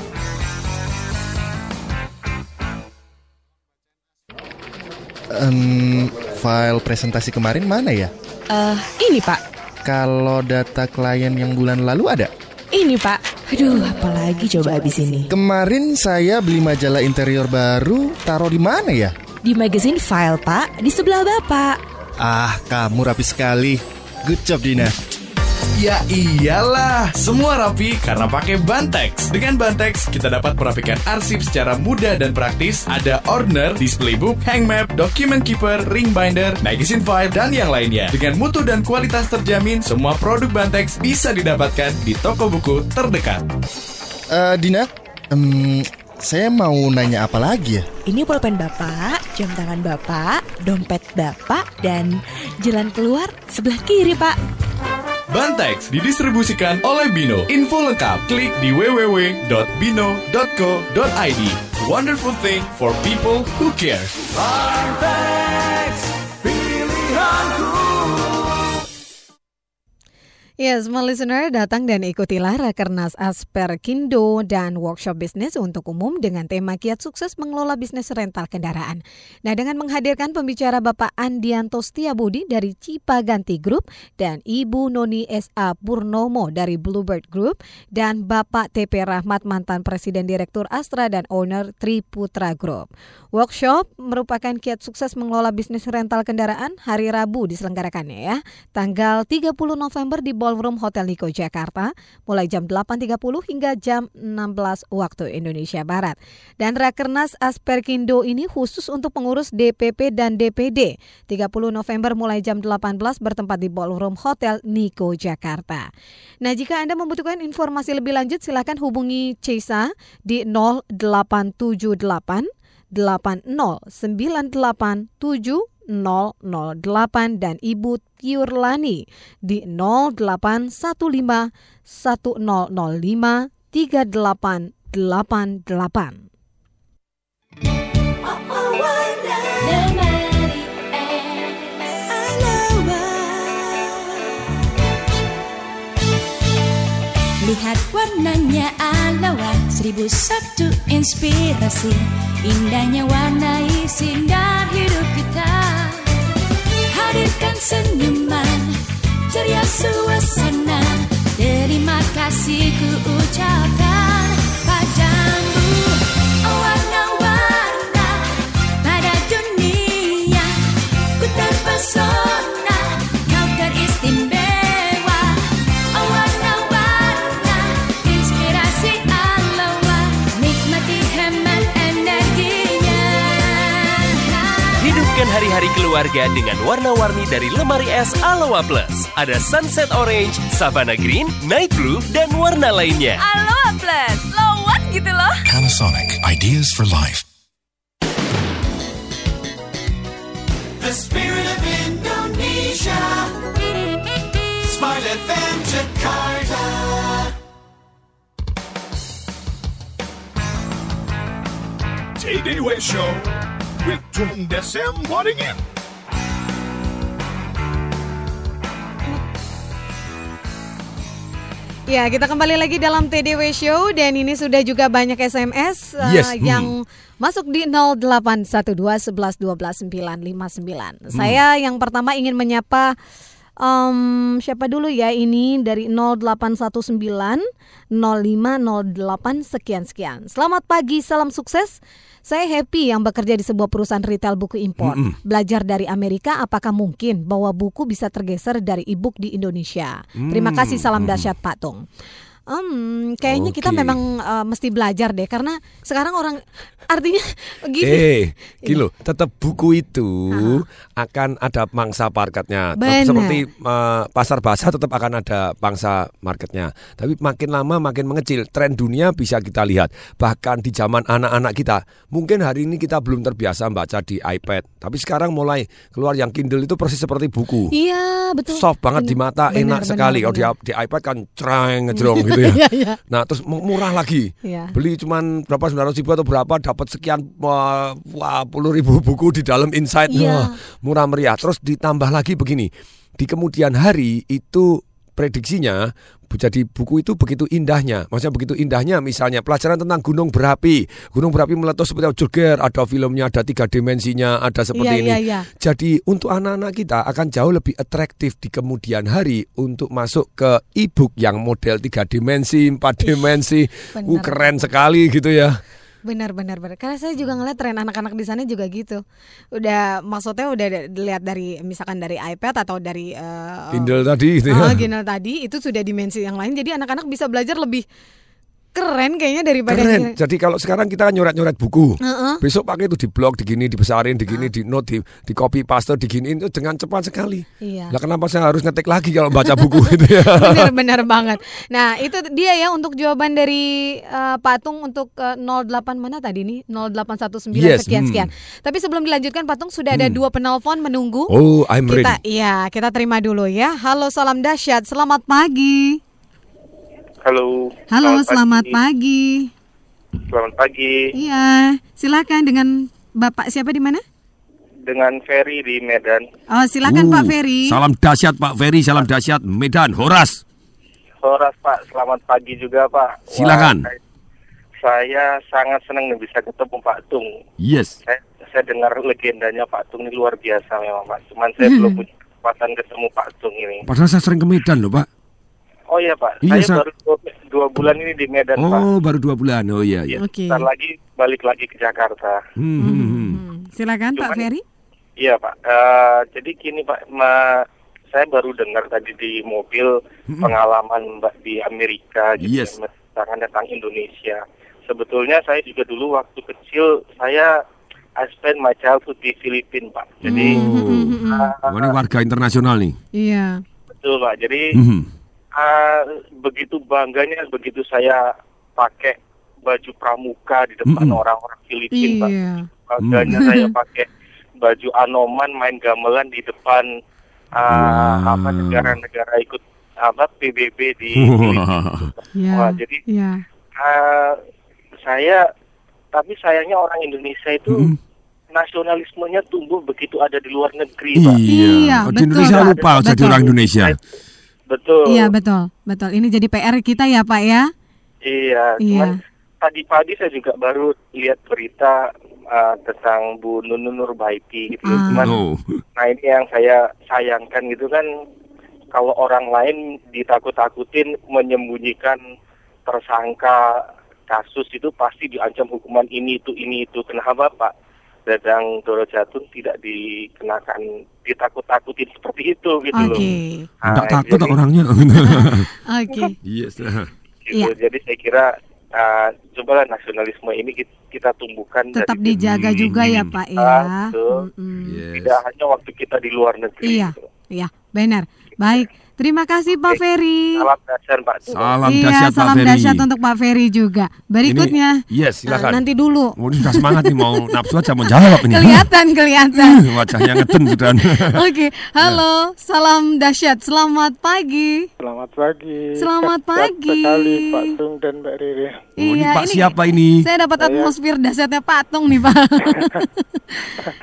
L: Em, file presentasi kemarin mana ya?
K: Eh, ini Pak.
L: Kalau data klien yang bulan lalu ada?
K: Ini Pak. Aduh, apalagi coba habis ini.
L: Kemarin saya beli majalah interior baru, taruh di mana ya?
K: Di magazine file Pak, di sebelah Bapak.
L: Ah, kamu rapi sekali. Good job, Dina.
M: Ya iyalah, semua rapi karena pakai Bantex. Dengan Bantex, kita dapat merapikan arsip secara mudah dan praktis. Ada ordner, display book, hang map, document keeper, ring binder, magazine file, dan yang lainnya. Dengan mutu dan kualitas terjamin, semua produk Bantex bisa didapatkan di toko buku terdekat.
L: Eh, Dina, em, saya mau nanya apa lagi ya?
K: Ini pulpen Bapak, jam tangan Bapak, dompet Bapak, dan jalan keluar sebelah kiri Pak.
M: Bantex didistribusikan oleh Bino. Info lengkap klik di www.bino.co.id. Wonderful thing for people who care.
A: Ya, semua listener datang dan ikutilah Rakernas Asperkindo dan workshop bisnis untuk umum dengan tema kiat sukses mengelola bisnis rental kendaraan. Nah, dengan menghadirkan pembicara Bapak Andianto Setiabudi dari Cipaganti Group dan Ibu Noni S.A. Purnomo dari Bluebird Group dan Bapak TP Rahmat mantan Presiden Direktur Astra dan owner Triputra Group. Workshop merupakan kiat sukses mengelola bisnis rental kendaraan hari Rabu diselenggarakannya ya. Tanggal 30 November di Ballroom Hotel Niko Jakarta mulai jam 8.30 hingga jam 16 waktu Indonesia Barat. Dan Rakernas Asperkindo ini khusus untuk pengurus DPP dan DPD. 30 November mulai jam 18 bertempat di Ballroom Hotel Niko Jakarta. Nah, jika Anda membutuhkan informasi lebih lanjut silahkan hubungi Cesa di 0878 80987 008 dan Ibu Tiurlani di 0815 1005 3888.
N: Lihat warnanya alawa Seribu satu inspirasi. Indahnya warnai sinar hidup kita. Hadirkan senyuman Ceria suasana. Terima kasih
O: keluarga dengan warna-warni dari lemari es Aloha Plus. Ada Sunset Orange, Savannah Green, Night Blue, dan warna lainnya.
P: Aloha Plus, lawan gitu loh.
Q: Panasonic Ideas for Life.
E: The spirit of Indonesia. Smart FM Jakarta.
C: Way Show with Tung Desem Waddingin.
A: Ya, kita kembali lagi dalam TDW Show dan ini sudah juga banyak SMS uh,
B: Yes, hmm.
A: yang masuk di 0812 11 12 959. Saya yang pertama ingin menyapa em, siapa dulu ya ini dari 0819 0508 sekian sekian. Selamat pagi, salam sukses. Saya happy yang bekerja di sebuah perusahaan retail buku impor.
B: Mm-mm.
A: Belajar dari Amerika, apakah mungkin bahwa buku bisa tergeser dari e-book di Indonesia? Terima
B: Hmm,
A: kasih, salam
B: hmm.
A: dahsyat Pak Tung. Hmm, kayaknya kita
B: Oke.
A: memang uh, mesti belajar deh karena sekarang orang artinya gini.
B: Eh, loh, tetap buku itu akan ada pangsa marketnya.
A: Benar.
B: Seperti eh, pasar bahasa tetap akan ada pangsa marketnya. Tapi makin lama makin mengecil. Tren dunia bisa kita lihat. Bahkan di zaman anak-anak kita, mungkin hari ini kita belum terbiasa baca di iPad. Tapi sekarang mulai keluar yang Kindle itu persis seperti buku.
A: Iya, betul.
B: Soft banget di mata,
A: Benar,
B: enak
A: benar,
B: sekali. Kalau di, di iPad kan cereng ngejrong gitu ya.
A: Iya, iya.
B: Nah, terus mu- murah lagi.
A: Iya.
B: Beli cuman berapa 900 ribu atau berapa dapat sekian wah, puluh ribu buku di dalam Insight.
A: Iya.
B: Wah, murah meriah. Terus ditambah lagi begini. Di kemudian hari itu prediksinya jadi buku itu begitu indahnya. Maksudnya begitu indahnya misalnya pelajaran tentang gunung berapi. Gunung berapi meletus seperti Jogger, ada filmnya, ada tiga dimensinya, ada seperti
A: Iya,
B: ini.
A: iya, iya.
B: Jadi untuk anak-anak kita akan jauh lebih atraktif di kemudian hari untuk masuk ke e-book yang model tiga dimensi, empat dimensi.
A: benar.
B: Uh, keren sekali gitu ya.
A: Benar benar benar. Karena saya juga ngeliat tren anak-anak di sana juga gitu. Udah maksudnya udah da- dilihat dari misalkan dari iPad atau dari eh,
B: Kindle tadi gitu ya.
A: Ah, Kindle tadi itu sudah dimensi yang lain. Jadi anak-anak bisa belajar lebih keren kayaknya daripada
B: Keren. Jadi kalau sekarang kita kan nyoret-nyoret buku.
A: Heeh.
B: Besok pakai itu di blog, digini, dibesarin, digini, di note, di, di copy paste, diginiin itu dengan cepat sekali.
A: Iya.
B: Lah kenapa saya harus ngetik lagi kalau baca buku itu ya?
A: benar benar banget. Nah, itu dia ya untuk jawaban dari eh, Patung untuk eh, 08 mana tadi nih? 0819
B: Yes,
A: sekian
B: hmm.
A: sekian. Tapi sebelum dilanjutkan Patung sudah ada dua penelpon menunggu.
B: Oh, I'm
A: kita,
B: ready.
A: Iya, kita terima dulu ya. Halo, salam dahsyat. Selamat pagi.
R: Halo.
A: Halo, selamat pagi.
R: Selamat pagi.
A: Iya, silakan dengan Bapak siapa di mana?
R: Dengan Ferry di Medan.
A: Oh, silakan
B: Uh,
A: Pak Ferry.
B: Salam dahsyat Pak Ferry, salam dahsyat Medan, Horas.
R: Horas Pak, selamat pagi juga Pak.
B: Silakan.
R: Wah, saya, saya sangat senang bisa ketemu Pak Tung.
B: Yes.
R: Saya, saya dengar legendanya Pak Tung ini luar biasa memang Pak. Cuman saya belum punya kesempatan ketemu Pak Tung ini.
B: Padahal saya sering ke Medan loh Pak.
R: Oh iya Pak,
B: Iya,
R: saya
B: Sa-
R: baru dua, dua bulan ini di Medan Pak.
B: Oh, baru dua bulan. Oh iya, iya.
A: Oke.
R: Bentar lagi balik lagi ke Jakarta.
B: Hmm, hmm, hmm.
A: Hmm, Silakan Pak
R: Cuman-
A: Ferry.
R: Iya Pak, Eh, jadi gini Pak, ma, saya baru dengar tadi di mobil pengalaman Mbak di Amerika gitu
B: Yes.
R: ya, menceritakan tentang Indonesia. Sebetulnya saya juga dulu waktu kecil saya I spend my childhood di Filipina Pak. Jadi
B: Oh, ini warga internasional nih.
A: Iya.
R: betul Pak. Jadi
B: Mhm.
R: Eh, begitu bangganya begitu saya pakai baju pramuka di depan
B: Mhm.
R: orang-orang Filipina Pak.
A: Iya.
R: Bangganya
B: Hmm.
R: saya pakai baju anoman main gamelan di depan uh,
B: Wow.
R: apa negara-negara ikut apa PBB di
B: Wah.
A: Iya.
R: Wah, jadi
A: Iya.
R: uh, saya tapi sayangnya orang Indonesia itu
B: Mhm.
R: nasionalismenya tumbuh begitu ada di luar negeri, Pak.
A: Iya,
B: Oh, di
A: betul,
B: Indonesia
A: Pak.
B: lupa jadi orang Indonesia.
R: Betul.
A: Iya, betul. Betul. Ini jadi PR kita ya, Pak ya.
R: Iya,
A: Iya.
R: cuman tadi pagi saya juga baru lihat berita uh, tentang Bu Nunun Nurbaiti gitu.
A: Ah.
R: Cuman
B: Oh.
R: Nah ini yang saya sayangkan gitu kan kalau orang lain ditakut-takutin menyembunyikan tersangka kasus itu pasti diancam hukuman ini itu ini itu kenapa Pak Dadang Doro Jatun tidak dikenakan ditakut-takutin seperti itu gitu loh.
A: Oke.
B: Enggak
R: Nah,
B: takut
R: jadi-
B: orangnya.
A: Oke.
B: Yes.
R: gitu.
A: Iya.
R: Jadi saya kira uh, cobalah nasionalisme ini kita, kita tumbuhkan
A: Tetap
R: dari
A: dijaga
B: Hmm.
A: juga ya, Pak ya.
R: Ah, betul.
A: Mm-mm.
B: Yes.
R: tidak hanya waktu kita di luar negeri.
A: Iya.
R: gitu.
A: Iya, benar. Baik. Terima kasih Pak Ferry.
R: Salam dasar Pak.
B: Salam
A: iya,
B: dahsyat Pak
A: salam
B: Ferry.
A: dahsyat untuk Pak Ferry juga. Berikutnya.
B: Ini- yes, silakan.
A: eh, nanti dulu.
B: Oh, ini sudah semangat nih mau nafsu aja mau jawab ini.
A: Kelihatan, kelihatan.
B: Wajahnya ngeden sudah.
A: Oke, halo, salam dahsyat. Selamat pagi.
S: Selamat pagi.
A: Selamat pagi.
S: sekali Pak Tung dan Mbak Riri.
B: Oh, ini
A: Iya,
B: Pak
A: ini-
B: siapa ini?
A: Saya dapat
S: Saya-
A: atmosfer dahsyatnya patung nih, Pak.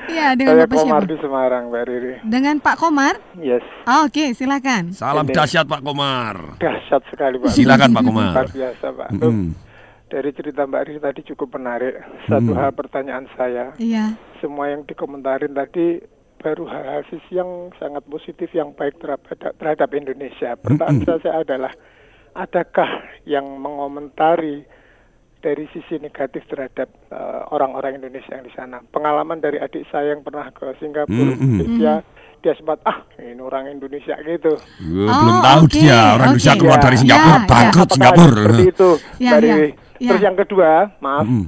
A: Iya, dengan
S: Saya
A: Bapak
S: Komar
A: siapa?
S: di Semarang, Mbak Riri.
A: Dengan Pak Komar?
S: Yes,
A: Oh, Oke, silakan.
B: Salam
S: Ini-
B: dahsyat Pak Komar.
S: dahsyat sekali Pak.
B: Silakan, Pak Komar.
S: Luar biasa Pak. Tung.
B: Mm-mm.
S: Dari cerita Mbak Riri tadi cukup menarik. Satu
B: Mm.
S: hal pertanyaan saya,
A: Iya.
S: semua yang dikomentarin tadi baru hal-hal sisi yang sangat positif yang baik terhadap, terhadap Indonesia. Pertanyaan
B: Mm-mm.
S: saya adalah, adakah yang mengomentari dari sisi negatif terhadap eh, orang-orang Indonesia yang di sana? Pengalaman dari adik saya yang pernah ke Singapura,
B: Mm-mm.
S: Malaysia, dia sempat ah ini orang Indonesia gitu.
B: Wah, belum tahu
A: oke,
B: dia orang Indonesia
A: oke.
B: keluar dari
S: Ya,
B: Singapura
A: ya,
B: bangkrut
S: Apakah
B: Singapura.
S: Seperti itu,
A: Ya,
S: Mbak
A: ya, ya.
S: Terus yang kedua, maaf,
B: Mm-mm.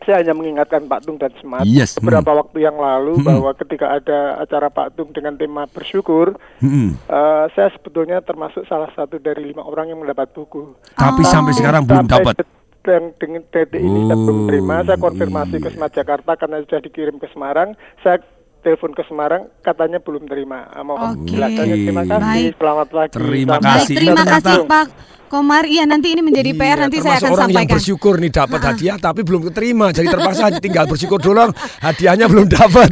S: saya hanya mengingatkan Pak Tung dan Smart
B: Yes,
S: beberapa waktu yang lalu
B: Mm-mm.
S: bahwa ketika ada acara Pak Tung dengan tema bersyukur,
B: Mm-mm.
S: eh, saya sebetulnya termasuk salah satu dari lima orang yang mendapat buku.
B: Tapi sampai sekarang belum
S: Sampai
B: dapat.
S: Dan dengan detik ini saya belum
B: Oh,
S: terima, saya konfirmasi ke Smart Jakarta karena sudah dikirim ke Semarang. Saya telepon ke Semarang, katanya belum terima. Ah, Mohon
A: Oke.
S: penjelasannya. Terima kasih.
A: Baik.
S: Selamat pagi.
B: Terima
S: Selamat
B: kasih.
A: Baik, terima kasih Pak Komar, iya nanti ini menjadi PR nanti saya akan
B: orang yang
A: sampaikan.
B: bersyukur nih dapat hadiah tapi belum keterima. Jadi terpaksa tinggal bersyukur dulu hadiahnya belum dapat.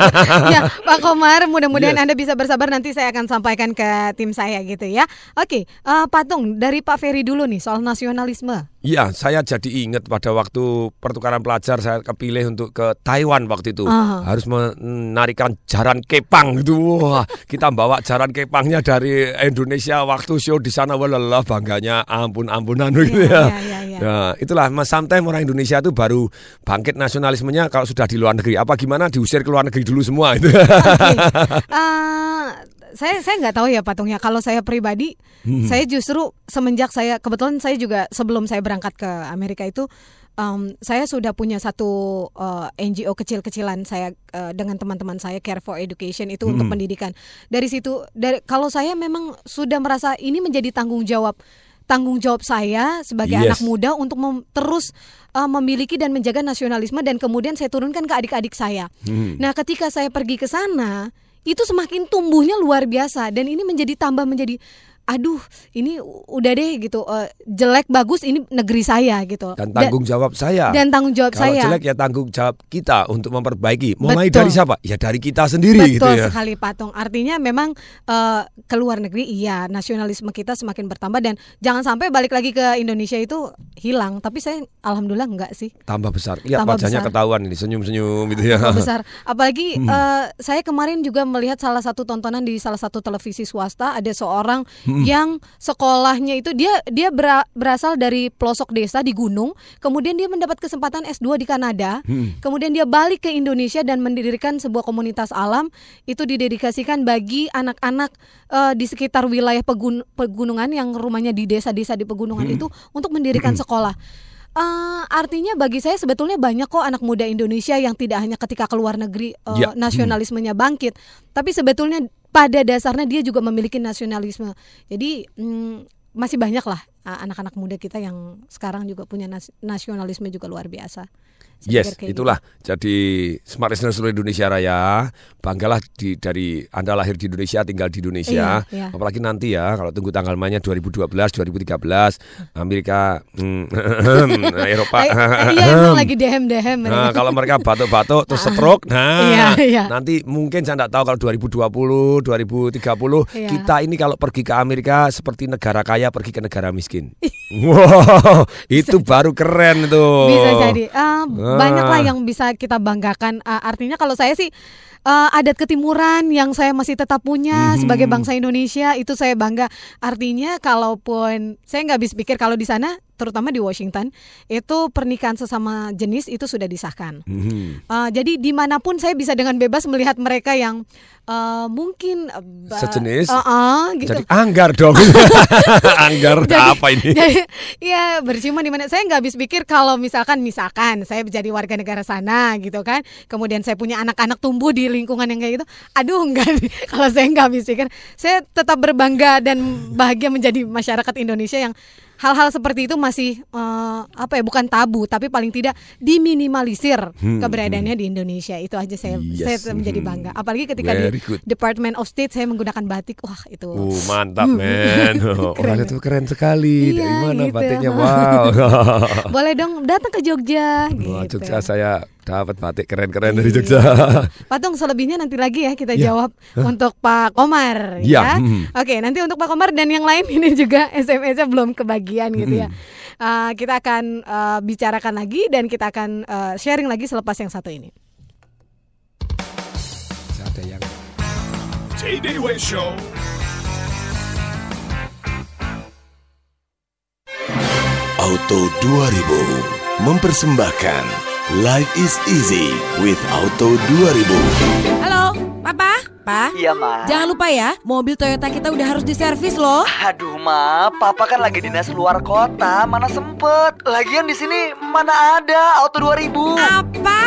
A: ya, Pak Komar, mudah-mudahan
B: Yes.
A: Anda bisa bersabar nanti saya akan sampaikan ke tim saya gitu ya. Oke, eh, Patung dari Pak Ferry dulu nih soal nasionalisme.
B: Iya, saya jadi ingat pada waktu pertukaran pelajar saya kepilih untuk ke Taiwan waktu itu.
A: Aha.
B: Harus menarikan jaran kepang gitu. Wah, kita bawa jaran kepangnya dari Indonesia waktu show di sana wah lelah bangganya ampun-ampunan gitu ya. Ya, itulah Mas sometimes orang Indonesia itu baru bangkit nasionalismenya kalau sudah di luar negeri. Apa gimana diusir ke luar negeri dulu semua itu.
A: Eh, saya saya nggak tahu ya patungnya. Kalau saya pribadi,
B: Hmm.
A: saya justru semenjak saya kebetulan saya juga sebelum saya berangkat ke Amerika itu, em, saya sudah punya satu eh, NGO kecil-kecilan saya eh, dengan teman-teman saya Care for Education itu untuk
T: Hmm.
A: pendidikan. Dari situ, dari kalau saya memang sudah merasa ini menjadi tanggung jawab tanggung jawab saya sebagai
T: Yes.
A: anak muda untuk mem- terus eh, memiliki dan menjaga nasionalisme dan kemudian saya turunkan ke adik-adik saya.
T: Hmm.
A: Nah, ketika saya pergi ke sana, itu semakin tumbuhnya luar biasa dan ini menjadi tambah menjadi aduh, ini udah deh gitu. eh, jelek bagus ini negeri saya gitu.
B: Dan tanggung jawab saya.
A: Dan tanggung jawab
B: Kalau
A: saya.
B: jelek ya tanggung jawab kita untuk memperbaiki. Mulai dari siapa? Ya dari kita sendiri gitu
A: Betul
B: ya.
A: sekali Patung. Artinya memang eh, ke luar negeri iya nasionalisme kita semakin bertambah dan jangan sampai balik lagi ke Indonesia itu hilang. Tapi saya alhamdulillah enggak sih.
B: Tambah besar. Lihat
A: Tambah
B: wajahnya
A: besar.
B: ketahuan ini senyum-senyum gitu ya.
A: Tambah besar. Apalagi
B: Hmm.
A: eh, saya kemarin juga melihat salah satu tontonan di salah satu televisi swasta ada seorang
T: Hmm.
A: Yang sekolahnya itu dia dia bera- berasal dari pelosok desa di gunung, kemudian dia mendapat kesempatan S2 di Kanada.
T: Hmm.
A: Kemudian dia balik ke Indonesia dan mendirikan sebuah komunitas alam itu didedikasikan bagi anak-anak eh, di sekitar wilayah pegun- pegunungan yang rumahnya di desa-desa di pegunungan
T: Hmm.
A: itu untuk mendirikan sekolah. Eh, artinya bagi saya sebetulnya banyak kok anak muda Indonesia yang tidak hanya ketika keluar negeri eh,
T: Ya.
A: nasionalismenya bangkit, tapi sebetulnya pada dasarnya dia juga memiliki nasionalisme. Jadi mm, masih banyak lah anak-anak muda kita yang sekarang juga punya nas- nasionalisme juga luar biasa. Saya
B: Yes,
A: kayak
B: itulah. Jadi Smart Listener seluruh Indonesia Raya, banggalah di, dari Anda lahir di Indonesia, tinggal di Indonesia.
A: Iya, iya.
B: Apalagi nanti ya, kalau tunggu tanggal mainnya 2012, 2013, Amerika, hmm, Eropa.
A: Eh, eh, iya emang lagi dehem-dehem.
B: Nah, kalau mereka batuk-batuk terus stroke, nah
A: Iya, iya.
B: nanti mungkin saya tidak tahu kalau 2020, 2030
A: Iya.
B: kita ini kalau pergi ke Amerika seperti negara kaya pergi ke negara miskin. wow, itu baru keren tuh.
A: Bisa jadi. Eh,
B: Ah.
A: Banyak lah yang bisa kita banggakan. Eh, artinya kalau saya sih eh, adat ketimuran yang saya masih tetap punya
T: Mhm.
A: sebagai bangsa Indonesia itu saya bangga. Artinya kalaupun saya nggak bisa pikir kalau di sana terutama di Washington itu pernikahan sesama jenis itu sudah disahkan.
B: Mhm.
A: Eh, jadi di mana pun saya bisa dengan bebas melihat mereka yang eh, mungkin ba-
B: Sejenis.
A: Eh, eh, gitu.
B: Jadi anggar dong. anggar
A: Jadi-
B: apa ini?
A: Jadi, ya bercuma di mana saya nggak habis pikir kalau misalkan misalkan saya jadi warga negara sana gitu kan, kemudian saya punya anak-anak tumbuh di lingkungan yang kayak gitu, aduh enggak kalau saya nggak habis pikir, saya tetap berbangga dan bahagia menjadi masyarakat Indonesia yang hal-hal seperti itu masih eh, apa ya bukan tabu tapi paling tidak diminimalisir
T: Hmm,
A: keberadaannya di Indonesia itu aja saya
B: Yes,
A: saya menjadi
B: hmm.
A: bangga apalagi ketika
B: Very
A: di
B: good.
A: Department of State saya menggunakan batik wah itu
B: Uh, mantap men. Oh. Orang itu keren sekali. Dari
A: Iya,
B: mana
A: gitu.
B: batiknya? Wow.
A: Boleh dong datang ke Jogja gitu.
B: Jogja saya dapat batik keren-keren dari Jogja.
A: Patung selebihnya nanti lagi ya kita
B: Ya.
A: jawab
B: Hah?
A: untuk Pak Komar
B: Ya,
A: ya.
B: hmm.
A: Oke, nanti untuk Pak Komar dan yang lain ini juga SMS-nya belum kebagian gitu ya.
B: Hmm.
A: Uh, kita akan uh, bicarakan lagi dan kita akan uh, sharing lagi selepas yang satu ini.
B: Ada yang
C: TDW Show.
F: Auto 2000 mempersembahkan Life is easy with Auto 2000.
G: Halo, Papa? Pa?
H: Iya, Ma.
G: Jangan lupa ya, mobil Toyota kita udah harus diservis loh.
H: Aduh, Ma, Papa kan lagi dinas luar kota, mana sempet. Lagian di sini mana ada Auto 2000.
G: Apa?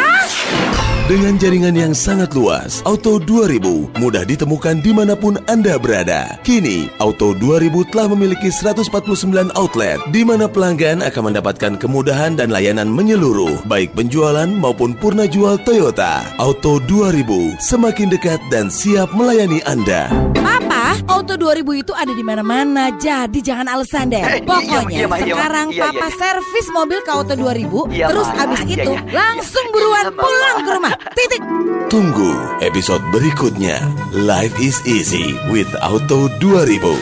F: Dengan jaringan yang sangat luas, Auto 2000 mudah ditemukan di mana pun Anda berada. Kini, Auto 2000 telah memiliki 149 outlet, di mana pelanggan akan mendapatkan kemudahan dan layanan menyeluruh, baik penjualan maupun purna jual Toyota. Auto 2000 semakin dekat dan siap melayani Anda.
G: Papa, Auto 2000 itu ada di mana-mana. Jadi jangan alasan deh.
H: Eh, iya,
G: Pokoknya
H: iya, iya,
G: sekarang
H: Iya, iya,
G: papa
H: iya.
G: servis mobil ke Auto 2000,
H: Iya,
G: terus abis
H: Iya,
G: itu
H: iya.
G: langsung buruan pulang ke rumah. Titik.
F: Tunggu episode berikutnya. Life is easy with Auto 2000.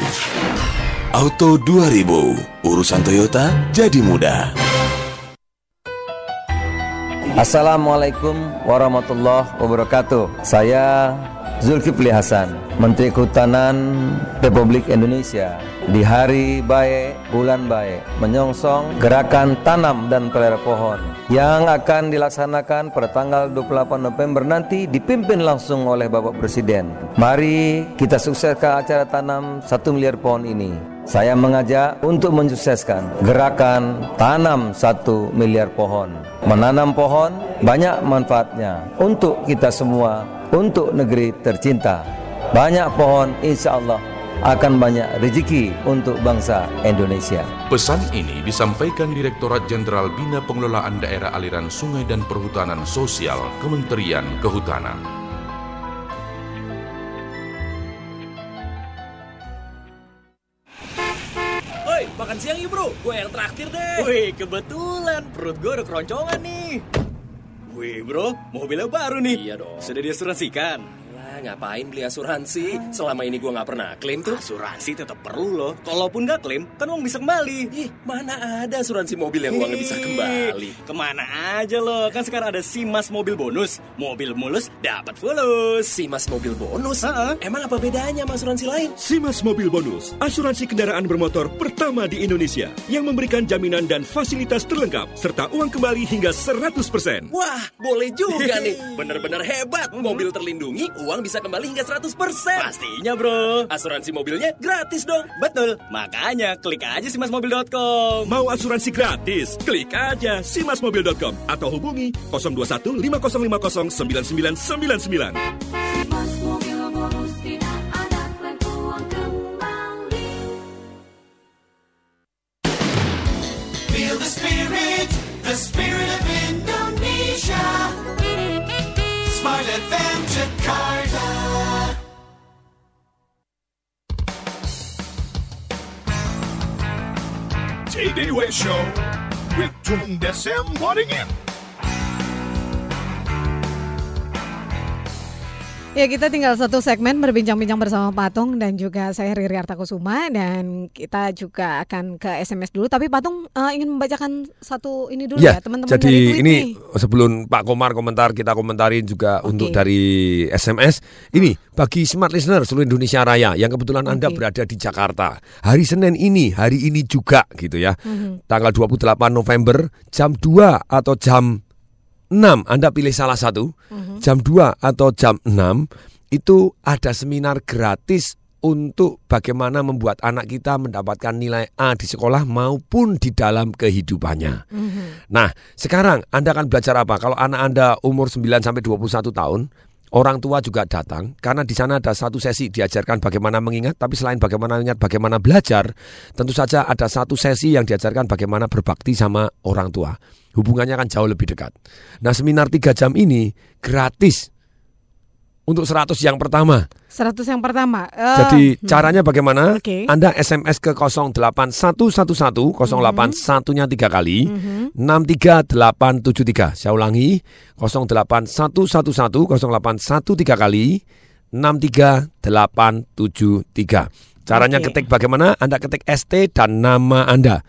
F: Auto 2000, urusan Toyota jadi mudah.
T: Assalamualaikum warahmatullahi wabarakatuh. Saya Zulkifli Hasan, Menteri Kehutanan Republik Indonesia. Di hari baik, bulan baik, menyongsong gerakan tanam dan pelihara pohon yang akan dilaksanakan pada tanggal 28 November nanti dipimpin langsung oleh Bapak Presiden. Mari kita sukseskan acara tanam 1 miliar pohon ini. Saya mengajak untuk mensukseskan gerakan tanam satu miliar pohon. Menanam pohon banyak manfaatnya untuk kita semua, untuk negeri tercinta. Banyak pohon insya Allah akan banyak rezeki untuk bangsa Indonesia.
U: Pesan ini disampaikan Direktorat Jenderal Bina Pengelolaan Daerah Aliran Sungai dan Perhutanan Sosial Kementerian Kehutanan.
V: Makan siang yuk bro. Gue yang traktir deh. Wih, kebetulan perut gue udah keroncongan nih. Wih bro, mobilnya baru nih. Iya dong. Sudah diasuransikan. Ngapain beli asuransi? Selama ini gue nggak pernah klaim tuh. Asuransi tetap perlu loh. Kalaupun nggak klaim, kan uang bisa kembali. Ih, mana ada asuransi mobil yang uangnya bisa kembali? Ke mana aja loh? Kan sekarang ada Simas Mobil Bonus. Mobil mulus dapat fulus. Simas Mobil Bonus? Emang apa bedanya sama asuransi lain?
W: Simas Mobil Bonus, asuransi kendaraan bermotor pertama di Indonesia yang memberikan jaminan dan fasilitas terlengkap serta uang kembali hingga 100%.
V: Wah, boleh juga nih. Bener-bener hebat. Mobil terlindungi, uang bisa kembali hingga 100%. Pastinya, bro. Asuransi mobilnya gratis dong. Betul. Makanya klik aja simasmobil.com.
W: Mau asuransi gratis? Klik aja simasmobil.com atau hubungi 021 5050 9999.
E: Feel the spirit, the spirit of Indonesia. Smart FM Jakarta.
C: TDW Show with Tung Desem Wadding In.
A: Ya kita tinggal satu segmen berbincang-bincang bersama Patung dan juga saya Riri Artakusuma dan kita juga akan ke SMS dulu tapi Patung eh, ingin membacakan satu ini dulu ya,
B: Ya,
A: teman-teman
B: jadi ini
A: nih.
B: sebelum Pak Komar komentar kita komentarin juga untuk dari SMS. Ini bagi smart listener seluruh Indonesia Raya yang kebetulan Anda berada di Jakarta. Hari Senin ini, hari ini juga gitu ya.
A: Mhm.
B: Tanggal 28 November jam 2 atau jam 6 Anda pilih salah satu. Jam 2 atau jam 6 itu ada seminar gratis untuk bagaimana membuat anak kita mendapatkan nilai A di sekolah maupun di dalam kehidupannya. Nah, sekarang Anda akan belajar apa? Kalau anak Anda umur 9 sampai 21 tahun, orang tua juga datang karena di sana ada satu sesi diajarkan bagaimana mengingat, tapi selain bagaimana mengingat, bagaimana belajar, tentu saja ada satu sesi yang diajarkan bagaimana berbakti sama orang tua. Hubungannya akan jauh lebih dekat. Nah, seminar 3 jam ini gratis untuk 100 yang pertama.
A: 100 yang pertama. Eh,
B: Jadi
A: hmm.
B: caranya bagaimana?
A: Oke.
B: Anda SMS ke 08111 081 nya 3 kali
A: Mhm.
B: 63873. Saya ulangi 08111 081 3 kali 63873. Caranya
A: Oke.
B: ketik bagaimana? Anda ketik ST dan nama Anda.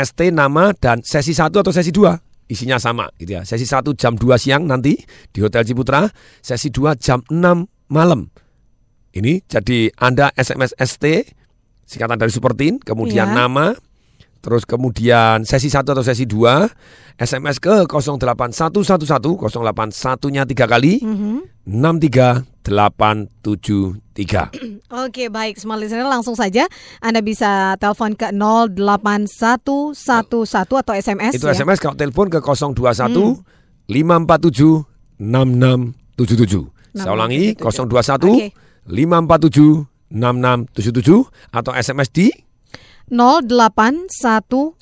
B: ST nama dan sesi 1 atau sesi 2 isinya sama gitu ya. Sesi 1 jam 2 siang nanti di Hotel Ciputra, sesi 2 jam 6 malam. Ini jadi Anda SMS ST singkatan dari Supertin, kemudian
A: Iya.
B: nama, terus kemudian sesi 1 atau sesi 2, SMS ke 08111 081 nya 3 kali
A: Mhm.
B: 63873.
A: Oke baik smart listener langsung saja Anda bisa telepon ke 08111 atau SMS
B: Itu
A: ya.
B: SMS kalau telepon ke 021
A: Hmm.
B: 547 6677. Saya ulangi 021
A: Oke.
B: 547 6677 atau SMS di
A: 08111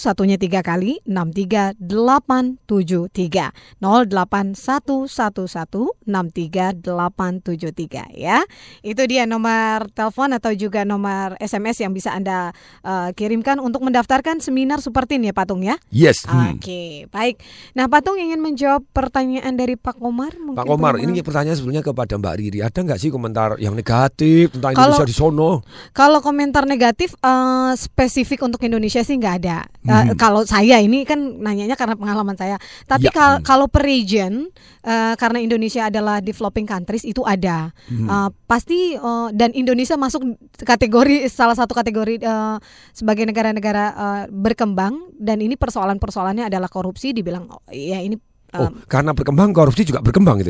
A: satunya tiga kali 63873 08111 63873 ya. Itu dia nomor telepon atau juga nomor SMS yang bisa Anda eh, kirimkan untuk mendaftarkan seminar seperti ini ya Patung ya.
B: Yes. hmm.
A: Oke, baik. Nah, Patung ingin menjawab pertanyaan dari Pak Komar mungkin.
B: Pak Komar,
A: Pak
B: ini pertanyaan sebetulnya kepada Mbak Riri. Ada nggak sih komentar yang negatif tentang
A: Kalau-
B: Indonesia di sono?
A: Kalau komentar negatif eh, spesifik untuk Indonesia sih nggak ada. Eh,
B: Mhm.
A: Kalau saya ini kan nanyanya karena pengalaman saya. Tapi
B: Ya,
A: kal- kalau per region eh, karena Indonesia adalah developing countries itu ada.
B: Mhm.
A: Eh, pasti eh, dan Indonesia masuk kategori salah satu kategori eh, sebagai negara-negara eh, berkembang dan ini persoalan-persoalannya adalah korupsi dibilang oh, ya ini
B: Oh, karena berkembang korupsi juga berkembang gitu.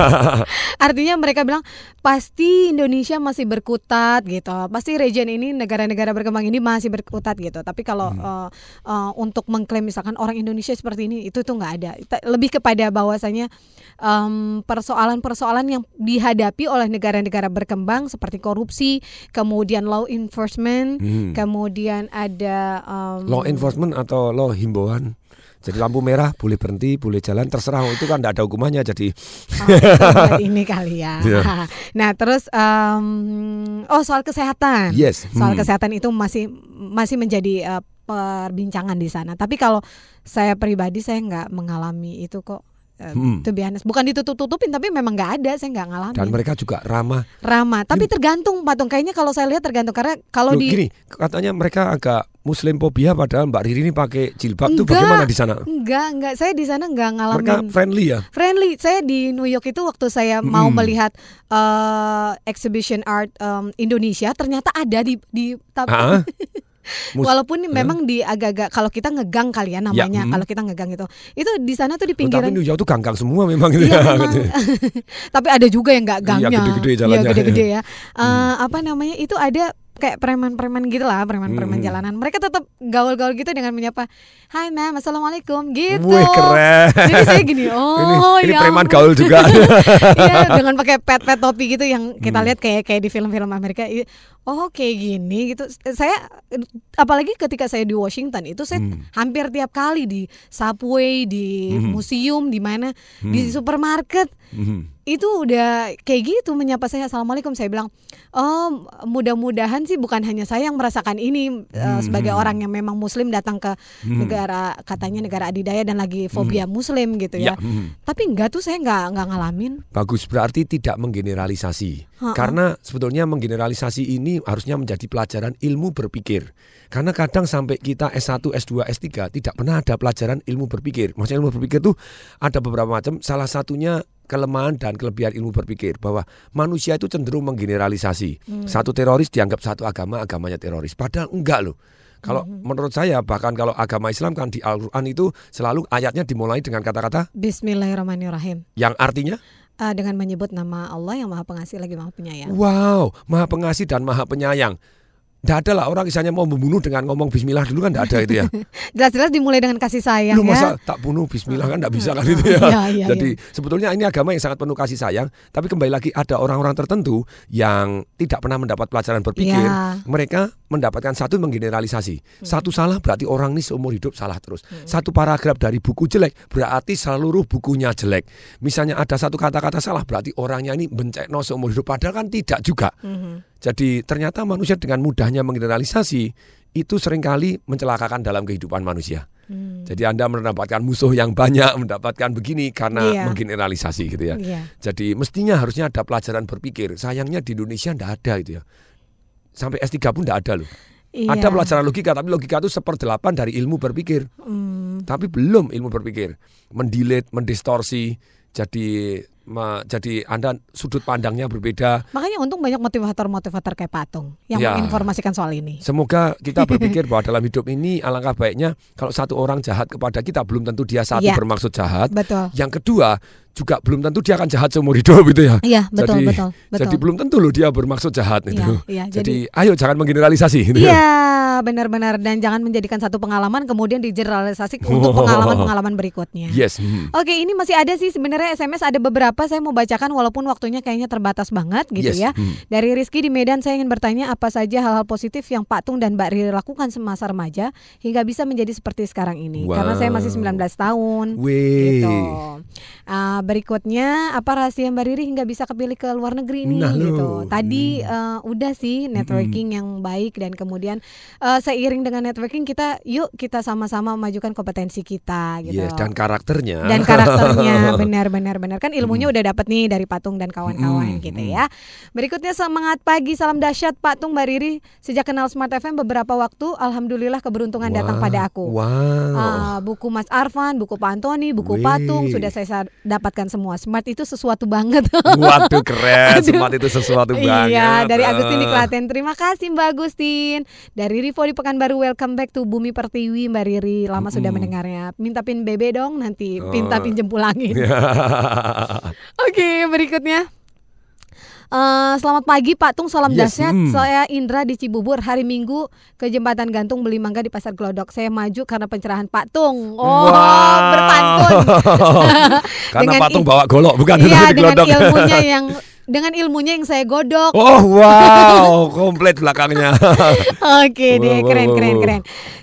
A: Artinya mereka bilang pasti Indonesia masih berkutat gitu. Pasti region ini negara-negara berkembang ini masih berkutat gitu. Tapi kalau eh, eh, untuk mengklaim misalkan orang Indonesia seperti ini itu tuh nggak ada. Lebih kepada bahwasanya em, persoalan-persoalan yang dihadapi oleh negara-negara berkembang seperti korupsi, kemudian law enforcement,
B: Hmm.
A: kemudian ada em,
B: law enforcement atau law himbauan. Jadi lampu merah boleh berhenti, boleh jalan terserah itu kan tidak ada hukumannya jadi.
A: Oh, ini kali ya.
B: Iya.
A: Nah terus em, oh soal kesehatan.
B: Yes,
A: Soal
B: hmm.
A: kesehatan itu masih masih menjadi eh, perbincangan di sana. Tapi kalau saya pribadi saya nggak mengalami itu kok. Eh,
B: Hmm.
A: To be honest. Bukan ditutup-tutupin tapi memang nggak ada. Saya nggak ngalamin.
B: Dan mereka juga ramah.
A: Ramah. Tapi tergantung patung. Kayaknya kalau saya lihat tergantung karena kalau
B: Loh,
A: di
B: gini, katanya mereka agak muslim fobia padahal Mbak Riri ini pakai jilbab tuh bagaimana di sana?
A: Enggak, enggak. Saya di sana enggak ngalamin.
B: Mereka friendly ya?
A: Friendly. Saya di New York itu waktu saya mau
B: Mm-mm.
A: melihat eh, exhibition art em, Indonesia, ternyata ada di di tapi
B: Ah? Mus-
A: walaupun
B: Hah?
A: memang di agak-agak kalau kita ngegang kali ya namanya,
B: mm.
A: kalau kita ngegang itu. Itu di sana tuh di
B: Oh, tapi
A: pinggiran.
B: New York tuh ganggang semua memang
A: Iya,
B: ya.
A: memang.
B: gitu.
A: Tapi ada juga yang nggak
B: Iya,
A: gangnya.
B: gede-gede
A: Iya,
B: jalannya.
A: gede-gede ya. Eh, Apa namanya? Itu ada kayak preman-preman gitu lah, preman-preman
B: Hmm.
A: jalanan. Mereka tetap gaul-gaul gitu dengan menyapa, "Hai, Ma'am, Assalamualaikum." Gitu.
B: Wih, keren.
A: Jadi saya gini, oh
B: ini, ini
A: ya
B: preman
A: ampun."
B: gaul juga.
A: Iya, dengan pakai pet-pet topi gitu yang kita
B: Hmm.
A: lihat kayak kayak di film-film Amerika. Oh, kayak gini gitu. Saya apalagi ketika saya di Washington itu saya
B: Hmm.
A: hampir tiap kali di subway, di
B: Hmm.
A: museum, di mana, di
B: Hmm.
A: supermarket
B: Mhm.
A: itu udah kayak gitu menyapa saya assalamualaikum saya bilang oh mudah-mudahan sih bukan hanya saya yang merasakan ini eh,
B: Hmm,
A: sebagai
B: hmm.
A: orang yang memang muslim datang ke
B: Hmm.
A: negara katanya negara adidaya dan lagi fobia muslim gitu ya,
B: Ya, mhm.
A: tapi enggak tuh saya nggak nggak ngalamin
B: Bagus berarti tidak menggeneralisasi.
A: Ha-ha.
B: Karena sebetulnya menggeneralisasi ini harusnya menjadi pelajaran ilmu berpikir. Karena kadang sampai kita S1, S2, S3 tidak pernah ada pelajaran ilmu berpikir. Maksudnya ilmu berpikir itu ada beberapa macam. Salah satunya kelemahan dan kelebihan ilmu berpikir bahwa manusia itu cenderung menggeneralisasi.
X: Hmm.
B: Satu teroris dianggap satu agama, agamanya teroris. Padahal enggak loh. Kalau menurut saya bahkan kalau agama Islam kan di Al-Qur'an itu selalu ayatnya dimulai dengan kata-kata
A: Bismillahirrahmanirrahim
B: yang artinya
A: Eh, dengan menyebut nama Allah yang maha pengasih lagi maha penyayang
B: Wow, maha pengasih dan maha penyayang. Tidak ada lah orang misalnya mau membunuh dengan ngomong Bismillah dulu kan tidak ada itu ya.
A: jelas-jelas dimulai dengan kasih sayang
B: Lu
A: ya
B: masa tak bunuh Bismillah kan tidak bisa kan itu ya.
A: Iya, iya,
B: Jadi sebetulnya ini agama yang sangat penuh kasih sayang. Tapi kembali lagi ada orang-orang tertentu yang tidak pernah mendapat pelajaran berpikir.
A: Iya.
B: Mereka mendapatkan satu menggeneralisasi.
A: Hmm.
B: Satu salah berarti orang ini seumur hidup salah terus. Satu paragraf dari buku jelek berarti seluruh bukunya jelek. Misalnya ada satu kata-kata salah berarti orangnya ini bencekno seumur hidup. Padahal kan tidak juga.
A: Mhm.
B: Jadi ternyata manusia dengan mudahnya menggeneralisasi itu sering kali mencelakakan dalam kehidupan manusia.
A: Hmm.
B: Jadi Anda mendapatkan musuh yang banyak, mendapatkan begini karena
A: Iya.
B: menggeneralisasi gitu ya.
A: Iya.
B: Jadi mestinya harusnya ada pelajaran berpikir. Sayangnya di Indonesia tidak ada itu ya. Sampai S3 pun tidak ada loh.
A: Iya.
B: Ada pelajaran logika, tapi logika itu seperdelapan dari ilmu berpikir.
A: Hmm.
B: Tapi belum ilmu berpikir. Mendilit, mendistorsi, jadi jadi Anda sudut pandangnya berbeda.
A: makanya untung banyak motivator-motivator kayak patung yang
B: Ya.
A: menginformasikan soal ini
B: Semoga kita berpikir bahwa dalam hidup ini alangkah baiknya kalau satu orang jahat kepada kita belum tentu dia satu
A: Iya.
B: bermaksud jahat.
A: Betul.
B: Yang kedua juga belum tentu dia akan jahat seumur hidup gitu ya.
A: Iya, betul,
B: jadi,
A: betul, betul.
B: Jadi belum tentu loh dia bermaksud jahat itu.
A: iya,
B: jadi, ayo jangan menggeneralisasi gitu.
A: Iya, benar-benar dan jangan menjadikan satu pengalaman kemudian digeneralisasi untuk pengalaman-pengalaman berikutnya.
B: Yes. hmm.
A: Oke, ini masih ada sih sebenarnya SMS ada beberapa saya mau bacakan walaupun waktunya kayaknya terbatas banget gitu
B: Yes,
A: ya.
B: hmm.
A: Dari Rizky di Medan saya ingin bertanya apa saja hal-hal positif yang Pak Tung dan Mbak Riri lakukan semasa remaja hingga bisa menjadi seperti sekarang ini. Karena saya masih 19 tahun.
B: Wih.
A: Gitu. Ah, berikutnya apa rahasia Mbak Riri hingga bisa kepilih ke luar negeri ini
B: Nah,
A: gitu. Tadi eh, udah sih networking yang baik dan kemudian eh, seiring dengan networking kita yuk kita sama-sama memajukan kompetensi kita gitu.
B: Yes, dan karakternya.
A: Dan karakternya benar benar benar kan ilmunya udah dapat nih dari Patung dan kawan-kawan
B: Mm,
A: gitu ya. Berikutnya semangat pagi salam dahsyat Patung Mbak Riri sejak kenal Smart FM beberapa waktu alhamdulillah keberuntungan datang pada aku.
B: Wow.
A: Ah, buku Mas Arfan, buku Pak Antoni, buku
B: Wih.
A: Patung sudah saya sa- dapatkan semua. Smart itu sesuatu banget.
B: Waduh keren,
A: Aduh.
B: smart itu sesuatu banget.
A: Iya, dari Agustin di
B: Eh.
A: Klaten. Terima kasih Mbak Agustin. Dari Rivo di Pekanbaru, welcome back to Bumi Pertiwi Mbak Riri. Lama sudah
B: Mm-mm.
A: mendengarnya. Minta pin BB dong nanti, minta
B: Oh.
A: pinjem pulangin. Oke, berikutnya. Eh, selamat pagi Pak Tung, salam
B: Yes,
A: dahsyat.
B: hmm.
A: Saya Indra di Cibubur. Hari Minggu ke Jembatan Gantung beli mangga di Pasar Glodok. Saya maju karena pencerahan Pak Tung. Oh,
B: Wow.
A: berpantun.
B: Karena patung
A: i-
B: bawa golok bukan
A: Iya,
B: di
A: dengan
B: glodok.
A: ilmunya yang dengan ilmunya yang saya godok.
B: Oh wow, komplit belakangnya.
A: Oke deh,
B: Wow,
A: keren
B: wow,
A: keren
B: wow.
A: keren.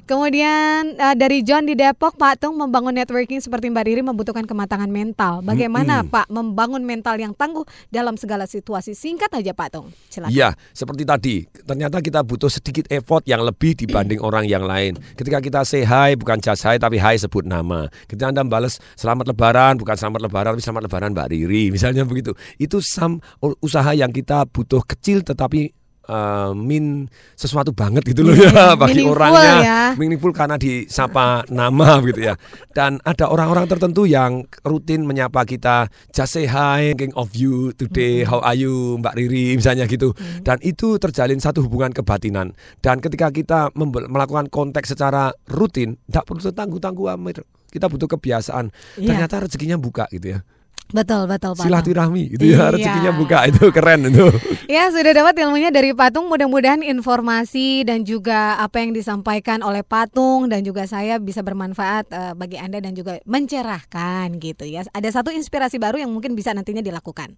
A: Kemudian eh, dari John di Depok, Pak Tung membangun networking seperti Mbak Riri membutuhkan kematangan mental. Bagaimana
B: Mm-mm.
A: Pak membangun mental yang tangguh dalam segala situasi? Singkat aja Pak Tung. Silakan.
B: Iya, seperti tadi. Ternyata kita butuh sedikit effort yang lebih dibanding orang yang lain. Ketika kita say hi, bukan just hi, tapi hi sebut nama. Ketika Anda balas selamat lebaran, bukan selamat lebaran, tapi selamat lebaran Mbak Riri. Misalnya begitu. Itu sam usaha yang kita butuh kecil tetapi eh, min sesuatu banget gitu loh ya bagi
A: Meaningful
B: orangnya.
A: ya.
B: meaningful karena disapa nama gitu ya. Dan ada orang-orang tertentu yang rutin menyapa kita just say hi thinking of you today how are you Mbak Riri misalnya gitu. Dan itu terjalin satu hubungan kebatinan. Dan ketika kita melakukan kontak secara rutin tidak perlu tangguh-tangguh Amir kita butuh kebiasaan.
A: Iya.
B: ternyata rezekinya buka gitu ya
A: Betul betul Pak
B: silaturahmi gitu ya.
A: Iya.
B: rezekinya buka itu keren itu.
A: Ya sudah dapat ilmunya dari Patung. Mudah-mudahan informasi dan juga apa yang disampaikan oleh Patung Dan juga saya bisa bermanfaat eh, bagi Anda dan juga mencerahkan gitu ya. Ada satu inspirasi baru yang mungkin bisa nantinya dilakukan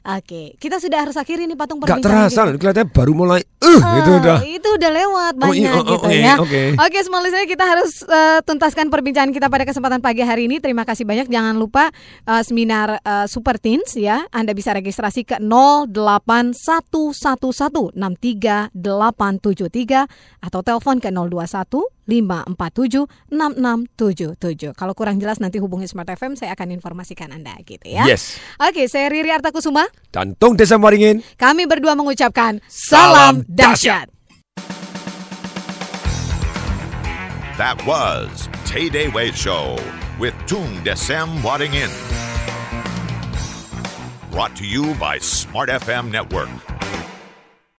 A: Oke, kita sudah harus akhiri nih Patung
B: Gak
A: perbincangan
B: terasa
A: kita.
B: loh, kelihatannya baru mulai uh, itu
A: Ah,
B: udah
A: itu udah lewat
B: Oh,
A: banyak
B: iya, oh,
A: gitu
B: oke,
A: ya.
B: oke.
A: Oke, semua listener kita harus eh, tuntaskan perbincangan kita pada kesempatan pagi hari ini. Terima kasih banyak. Jangan lupa eh, seminar eh, Super Teens ya. Anda bisa registrasi ke 08111638873 atau telepon ke 021 547 6677. Kalau kurang jelas nanti hubungi Smart FM saya akan informasikan Anda gitu ya.
B: Yes.
A: Oke, saya Riri Artakusuma.
B: dan Tung Desa Waringin
A: Kami berdua mengucapkan
B: Salam
A: salam dahsyat.
C: That was Tay Day Way Show with Tung Desem Wadding In. Brought to you by Smart FM Network.